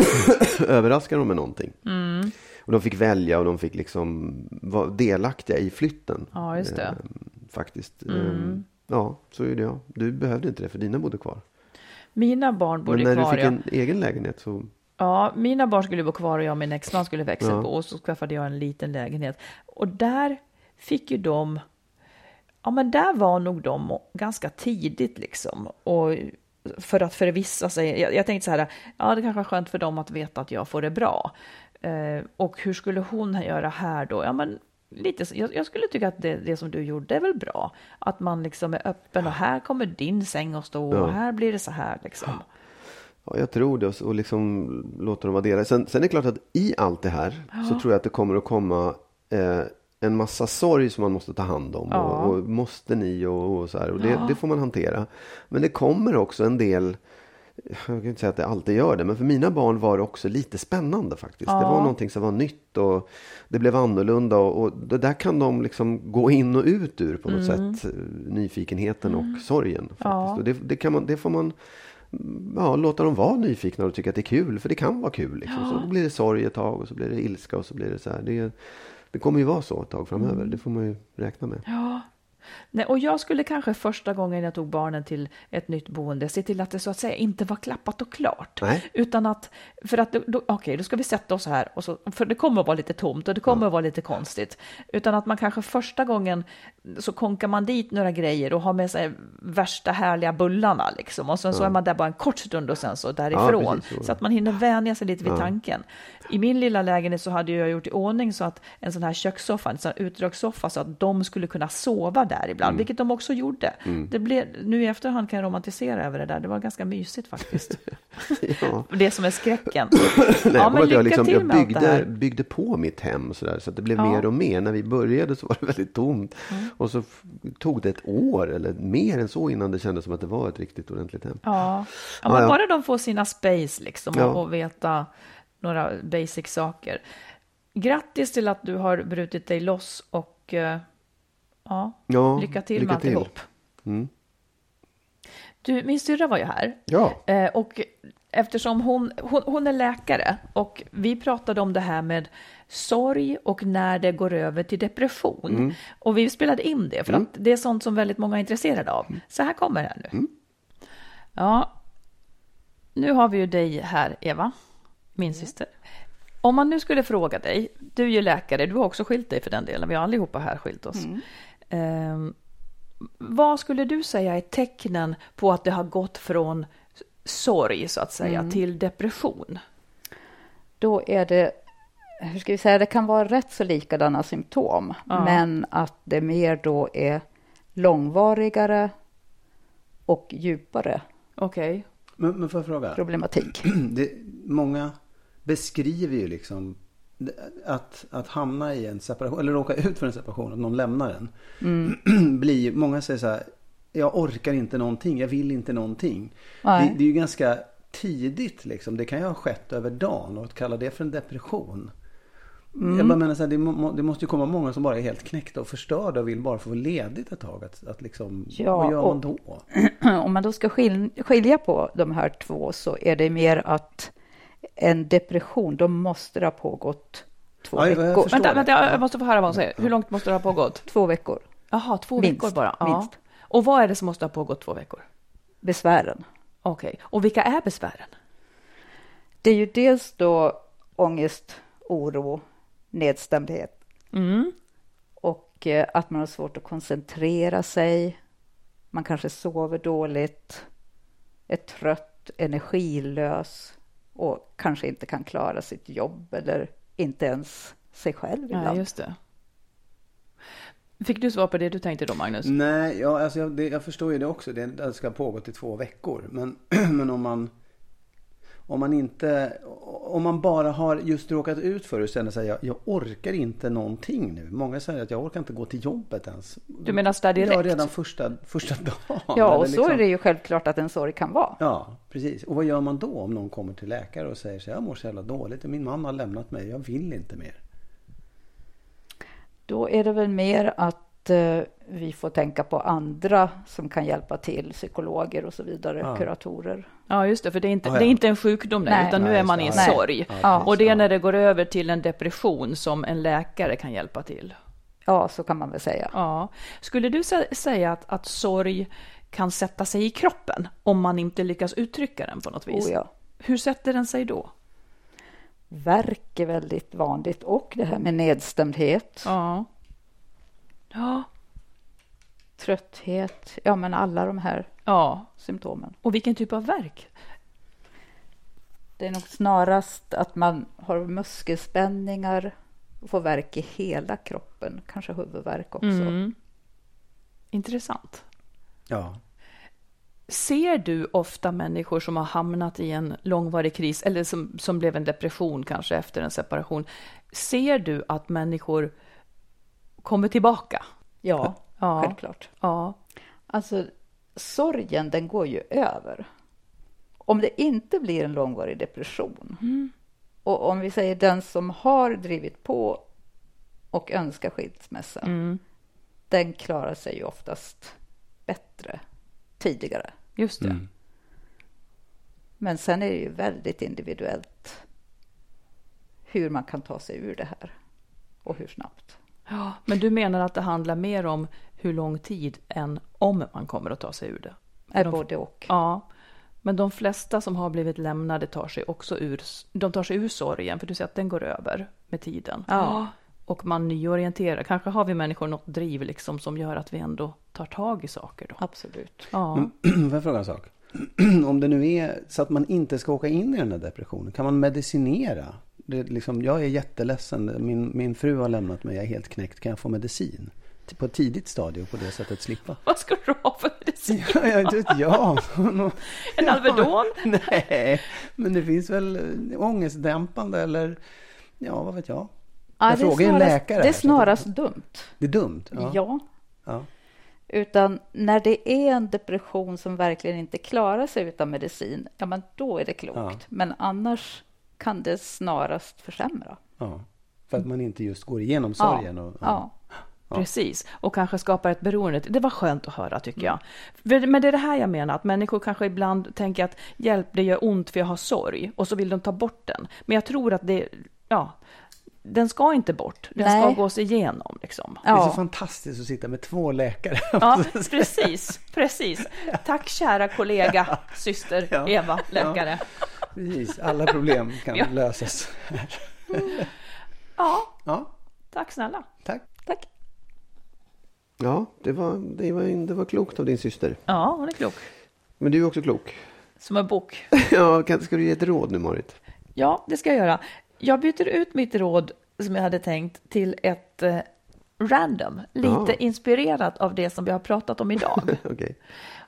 överraska dem med någonting. Mm. Och de fick välja och de fick liksom vara delaktiga i flytten. Ja, just det. Mm. Eh, faktiskt. Eh, Ja, så gjorde jag. Du behövde inte det för dina bodde kvar. Mina barn bodde Men när kvar. du fick ja. en egen lägenhet så... Ja, mina barn skulle bo kvar och jag och min exman skulle växa Ja. på och så skaffade jag en liten lägenhet. Och där fick ju de, ja men där var nog de ganska tidigt liksom. Och för att förvissa sig, jag, jag tänkte så här, ja det kanske är skönt för dem att veta att jag får det bra. Eh, och hur skulle hon göra här då? Ja, men lite, jag, jag skulle tycka att det, det som du gjorde är väl bra. Att man liksom är öppen och här kommer din säng att stå och Ja. här blir det så här liksom. Ja, jag tror det och, liksom låta dem vara delar. Sen, sen är det klart att i allt det här så tror jag att det kommer att komma eh, en massa sorg som man måste ta hand om. Ja. Och, och måste ni och, och så här. Och det, det får man hantera. Men det kommer också en del jag kan inte säga att det alltid gör det, men för mina barn var det också lite spännande faktiskt. Det var någonting som var nytt och det blev annorlunda och, och det där kan de liksom gå in och ut ur på något sätt. eh, Nyfikenheten och sorgen. Faktiskt. Och det, det, kan man, det får man mm, ja, låta dem vara nyfikna och tycka att det är kul, för det kan vara kul. Liksom. Så då blir det sorg ett tag och så blir det ilska och så blir det så här. Det, det kommer ju vara så ett tag framöver, det får man ju räkna med. Ja. Nej, och jag skulle kanske första gången jag tog barnen till ett nytt boende se till att det så att säga inte var klappat och klart. Nej. Utan att, för att, okej, då ska vi sätta oss här, och så, för det kommer att vara lite tomt och det kommer att vara lite konstigt. Utan att man kanske första gången så konkar man dit några grejer och har med sig värsta härliga bullarna liksom. Och sen så är man där bara en kort stund och sen så därifrån. precis så. så att man hinner vänja sig lite vid tanken. I min lilla lägenhet så hade jag gjort i ordning så att en sån här kökssoffa, en sån här utdragssoffa, så att de skulle kunna sova där ibland, Mm. vilket de också gjorde. Det blev, nu i efterhand kan jag romantisera över det där, det var ganska mysigt faktiskt. Ja. det som är skräcken. Nej, ja, men att jag, liksom, till jag byggde, byggde på mitt hem så, där, så att det blev Ja. mer och mer. När vi började så var det väldigt tomt. Mm. Och så tog det ett år eller mer än så innan det kändes som att det var ett riktigt ordentligt hem. Ja, ja, men bara de får sina space liksom och, och veta några basic saker. Grattis till att du har brutit dig loss och eh, ja, Ja, lycka till lycka med till. alltihop. Mm. Du, min syrra var ju här Ja, eh, och eftersom hon, hon, hon är läkare och vi pratade om det här med sorg och när det går över till depression. Mm. Och vi spelade in det för att det är sånt som väldigt många är intresserade av. Mm. Så här kommer det här nu. Ja, nu har vi ju dig här, Eva, min syster. Om man nu skulle fråga dig, du är ju läkare, du har också skilt dig för den delen, vi har allihopa här skilt oss. Ehm, vad skulle du säga är tecknen på att det har gått från sorg, så att säga, till depression? Då är det, hur ska vi säga, det kan vara rätt så likadana symptom, Ja. men att det mer då är långvarigare och djupare Okej. Men, men får jag fråga? problematik. Det, många beskriver ju liksom att, att hamna i en separation, eller råka ut för en separation, att någon lämnar en. Mm. blir, många säger så här, jag orkar inte någonting, jag vill inte någonting. Det, det är ju ganska tidigt liksom, det kan ju ha skett över dagen och att kalla det för en depression. Mm. Jag bara menar så här, det, må, det måste ju komma många som bara är helt knäckta och förstörda och vill bara få ledigt ett tag. Att, att liksom, Ja, vad gör man då? Om man då ska skil, skilja på de här två så är det mer att en depression, då måste det ha pågått två jag veckor. förstår. Vänta, vänta, jag måste få höra vad hon säger. Hur långt måste det ha pågått? Två veckor. Jaha, två Minst, veckor bara? Ja. minst. Och vad är det som måste ha pågått två veckor? Besvären. Okej, och vilka är besvären? Det är ju dels då ångest, oro, nedstämdhet Mm. och eh, att man har svårt att koncentrera sig. Man kanske sover dåligt, är trött, energilös och kanske inte kan klara sitt jobb eller inte ens sig själv Ja, ibland. just det. Fick du svar på det du tänkte då, Magnus? Nej, ja, alltså jag, det, jag förstår ju det också. Det, det ska pågå i två veckor. Men, men om man om man inte, om man bara har just råkat ut för det och känner sig jag, jag orkar inte någonting nu. Många säger att jag orkar inte gå till jobbet ens. Du menar så där direkt? Ja, redan första, första dagen. Ja, och så liksom- är det ju självklart att en sorg kan vara. Ja, precis. Och vad gör man då om någon kommer till läkare och säger så jag mår så jävla dåligt. Min man har lämnat mig, jag vill inte mer. Då är det väl mer att eh, vi får tänka på andra som kan hjälpa till, psykologer och så vidare, Ja. kuratorer. Ja, just det, för det är inte, Ja, ja. det är inte en sjukdom nej, Nej. utan nu Nej, är man i en det. sorg. Ja. Och det är när det går över till en depression som en läkare kan hjälpa till. Ja, så kan man väl säga. Ja. Skulle du sä- säga att, att sorg kan sätta sig i kroppen om man inte lyckas uttrycka den på något vis? Oh, ja. Hur sätter den sig då? Värk är väldigt vanligt och det här med nedstämdhet, Ja. Ja. trötthet, ja men alla de här Ja. symptomen. Och vilken typ av verk? Det är nog snarast att man har muskelspänningar och får värk i hela kroppen, kanske huvudvärk också. Mm. Intressant. Ja. Ser du ofta människor som har hamnat i en långvarig kris eller som, som blev en depression kanske efter en separation? Ser du att människor kommer tillbaka? Ja, Ja. självklart. Ja. Alltså, sorgen den går ju över. Om det inte blir en långvarig depression och om vi säger den som har drivit på och önskar skilsmässa, den klarar sig ju oftast bättre tidigare. Just det. Mm. Men sen är det ju väldigt individuellt hur man kan ta sig ur det här och hur snabbt. Ja, men du menar att det handlar mer om hur lång tid än om man kommer att ta sig ur det? Är De- både och. Ja, men de flesta som har blivit lämnade tar sig också ur, de tar sig ur sorgen, för du säger att den går över med tiden. Ja. Och man nyorienterar. Kanske har vi människor något driv liksom som gör att vi ändå tar tag i saker då. Absolut. Ja. Får jag fråga en sak? Om det nu är så att man inte ska åka in i den här depressionen, kan man medicinera? Det liksom, jag är jätteledsen, min, min fru har lämnat mig, jag är helt knäckt. Kan jag få medicin? På ett tidigt stadie och på det sättet slippa? Vad ska du ha för medicin? Ja, jag ja. En Alvedon? Nej, men det finns väl ångestdämpande eller ja, vad vet jag. Ja, Jag frågar en läkare Det är här, snarast dumt. Det är dumt. Ja. Ja. Ja. Utan när det är en depression som verkligen inte klarar sig utan medicin, ja men då är det klokt. Ja. Men annars kan det snarast försämra. ja. För att man inte just går igenom sorgen. Och, ja. Precis, och kanske skapar ett beroende. Det var skönt att höra tycker jag. För- Men det är det här jag menar, att människor kanske ibland tänker att hjälp, det gör ont för jag har sorg. Och så vill de ta bort den. Men jag tror att det, ja, den ska inte bort. Den ska Nej. gås igenom liksom. Det är så Ja. fantastiskt att sitta med två läkare. Ja, precis, precis. Tack kära kollega, syster Ja. Eva, läkare. Precis, alla problem kan Ja. lösas. Ja, Ja, tack snälla. tack. Tack. Ja, det var, det, var, det var klokt av din syster. Ja, hon är klok. Men du är också klok. Som en bok. Ja, kan, ska du ge ett råd nu, Marit? Ja, det ska jag göra. Jag byter ut mitt råd som jag hade tänkt till ett eh, random, lite Ja. inspirerat av det som vi har pratat om idag. Okej.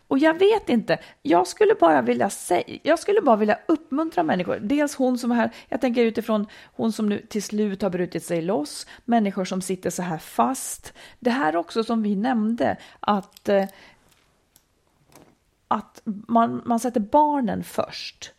Och jag vet inte, jag skulle bara vilja säga, jag skulle bara vilja uppmuntra människor. Dels hon som är här, jag tänker utifrån hon som nu till slut har brutit sig loss, människor som sitter så här fast. Det här också som vi nämnde, att, eh, att man, man sätter barnen först.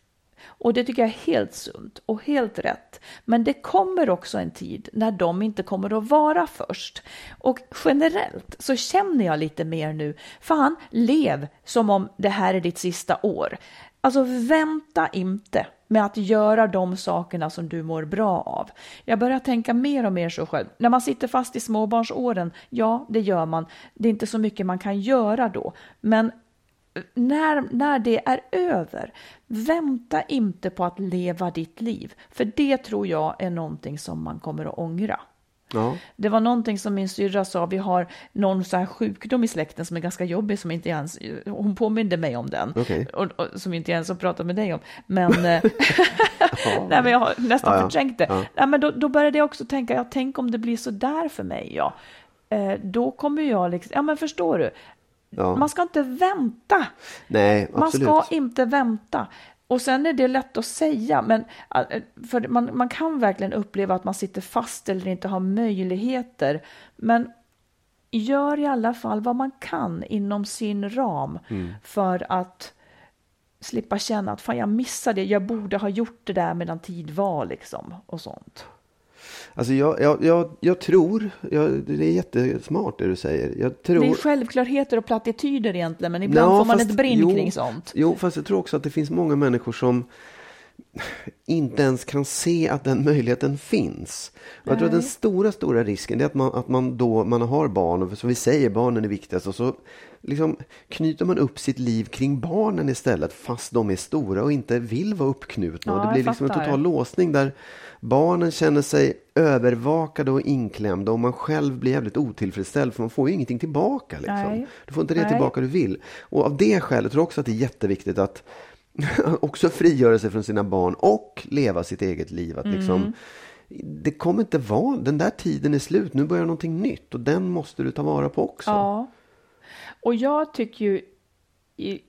Och det tycker jag är helt sunt och helt rätt. Men det kommer också en tid när de inte kommer att vara först. Och generellt så känner jag lite mer nu, fan, lev som om det här är ditt sista år. Alltså vänta inte med att göra de sakerna som du mår bra av. Jag börjar tänka mer och mer så själv. När man sitter fast i småbarnsåren, ja, det gör man. Det är inte så mycket man kan göra då. Men när, när det är över, vänta inte på att leva ditt liv. För det tror jag är någonting som man kommer att ångra. Ja. Det var någonting som min syrra sa, vi har någon så här sjukdom i släkten som är ganska jobbig, som inte ens, hon påminde mig om den, Okej. och, och, som inte ens har pratat med dig om. Men, eh, nej, men jag har nästan Ja, ja. förträngt det. Ja. Nej, men då, då började jag också tänka, ja, tänk om det blir så där för mig. Ja. Eh, då kommer jag liksom, ja men förstår du, Ja. man ska inte vänta. Nej, Man absolut. ska inte vänta. Och sen är det lätt att säga, men äh, för man, man kan verkligen uppleva att man sitter fast eller inte har möjligheter. Men gör i alla fall vad man kan inom sin ram Mm. för att slippa känna att fan jag missade det, jag borde ha gjort det där medan tid var liksom och sånt. Alltså jag, jag, jag, jag tror, jag, det är jättesmart det du säger. Jag tror... Det är självklarheter och plattityder egentligen, men ibland Ja, får man fast- ett brinn jo, kring sånt. Jo, fast jag tror också att det finns många människor som inte ens kan se att den möjligheten finns. Och jag tror att den stora, stora risken är att man, att man då man har barn, och som vi säger, barnen är viktigast, och så liksom knyter man upp sitt liv kring barnen istället, fast de är stora och inte vill vara uppknutna. Ja, och det blir liksom en total låsning där barnen känner sig övervakade och inklämda och man själv blir jävligt otillfredsställd för man får ju ingenting tillbaka. Liksom. Nej. Du får inte det Nej. tillbaka du vill. Och av det skälet tror jag också att det är jätteviktigt att också frigöra sig från sina barn och leva sitt eget liv. Att liksom, Mm. Det kommer inte vara, den där tiden är slut, nu börjar någonting nytt och den måste du ta vara på också. Ja. Och jag tycker ju, i-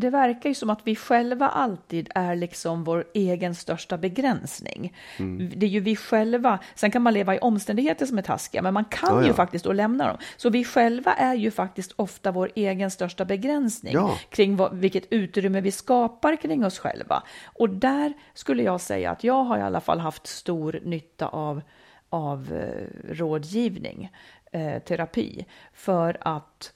det verkar ju som att vi själva alltid är liksom vår egen största begränsning. Mm. Det är ju vi själva, sen kan man leva i omständigheter som är taskiga, men man kan Ja, ju ja. faktiskt då lämna dem. Så vi själva är ju faktiskt ofta vår egen största begränsning Ja. kring vad, vilket utrymme vi skapar kring oss själva. Och där skulle jag säga att jag har i alla fall haft stor nytta av, av eh, rådgivning, eh, terapi, för att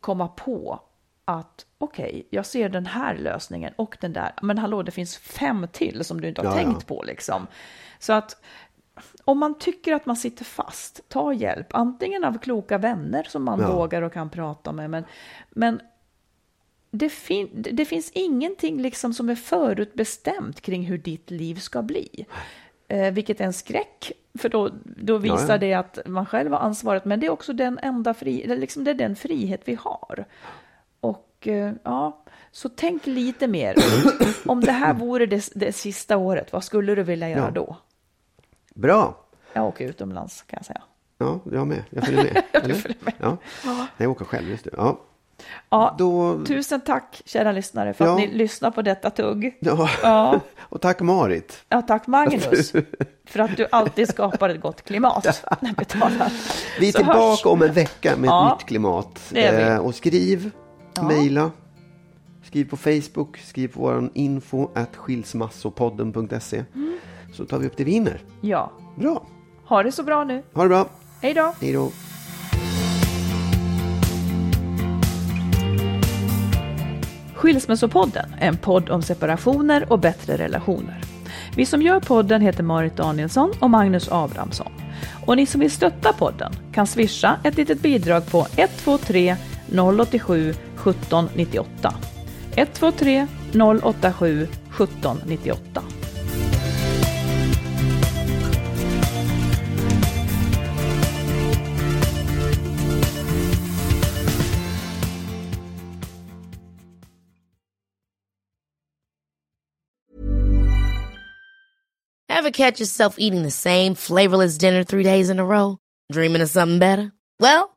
komma på att okej, jag ser den här lösningen och den där, men hallå, det finns fem till som du inte har Ja, ja. tänkt på liksom. Så att om man tycker att man sitter fast, ta hjälp, antingen av kloka vänner som man Ja. vågar och kan prata med, men, men det, fin det finns ingenting liksom som är förutbestämt kring hur ditt liv ska bli. Eh, vilket är en skräck, för då, då visar Ja, ja. det att man själv har ansvaret, men det är också den enda fri, liksom det är den frihet vi har. Och eh, ja, så tänk lite mer. Om det här vore det, det sista året, vad skulle du vilja göra Ja. då? Bra! Jag åker utomlands kan jag säga. Ja, jag med. Jag följer med. Eller? Ja. Nej, jag åker själv, just det. Ja. Ja, Då... tusen tack kära lyssnare för Ja. att ni lyssnar på detta tugg. Ja. Ja. Och tack Marit. Ja, tack Magnus för att du alltid skapar ett gott klimat när vi talar. Vi är Så tillbaka hörs. om en vecka med ett Ja, nytt klimat. Eh, och skriv, mejla, skriv på Facebook, skriv på vår info at skilsmassopodden.se. Mm. Så tar vi upp det vi hinner. Ja, Bra, ha det så bra nu. ha det bra. Hej då! Hej då. Skilsmässopodden är en podd om separationer och bättre relationer. Vi som gör podden heter Marit Danielsson och Magnus Abrahamsson. Och ni som vill stötta podden kan swisha ett litet bidrag på 123 087 1798. 123 087 1798. Ever catch yourself eating the same flavorless dinner three days in a row? Dreaming of something better? Well,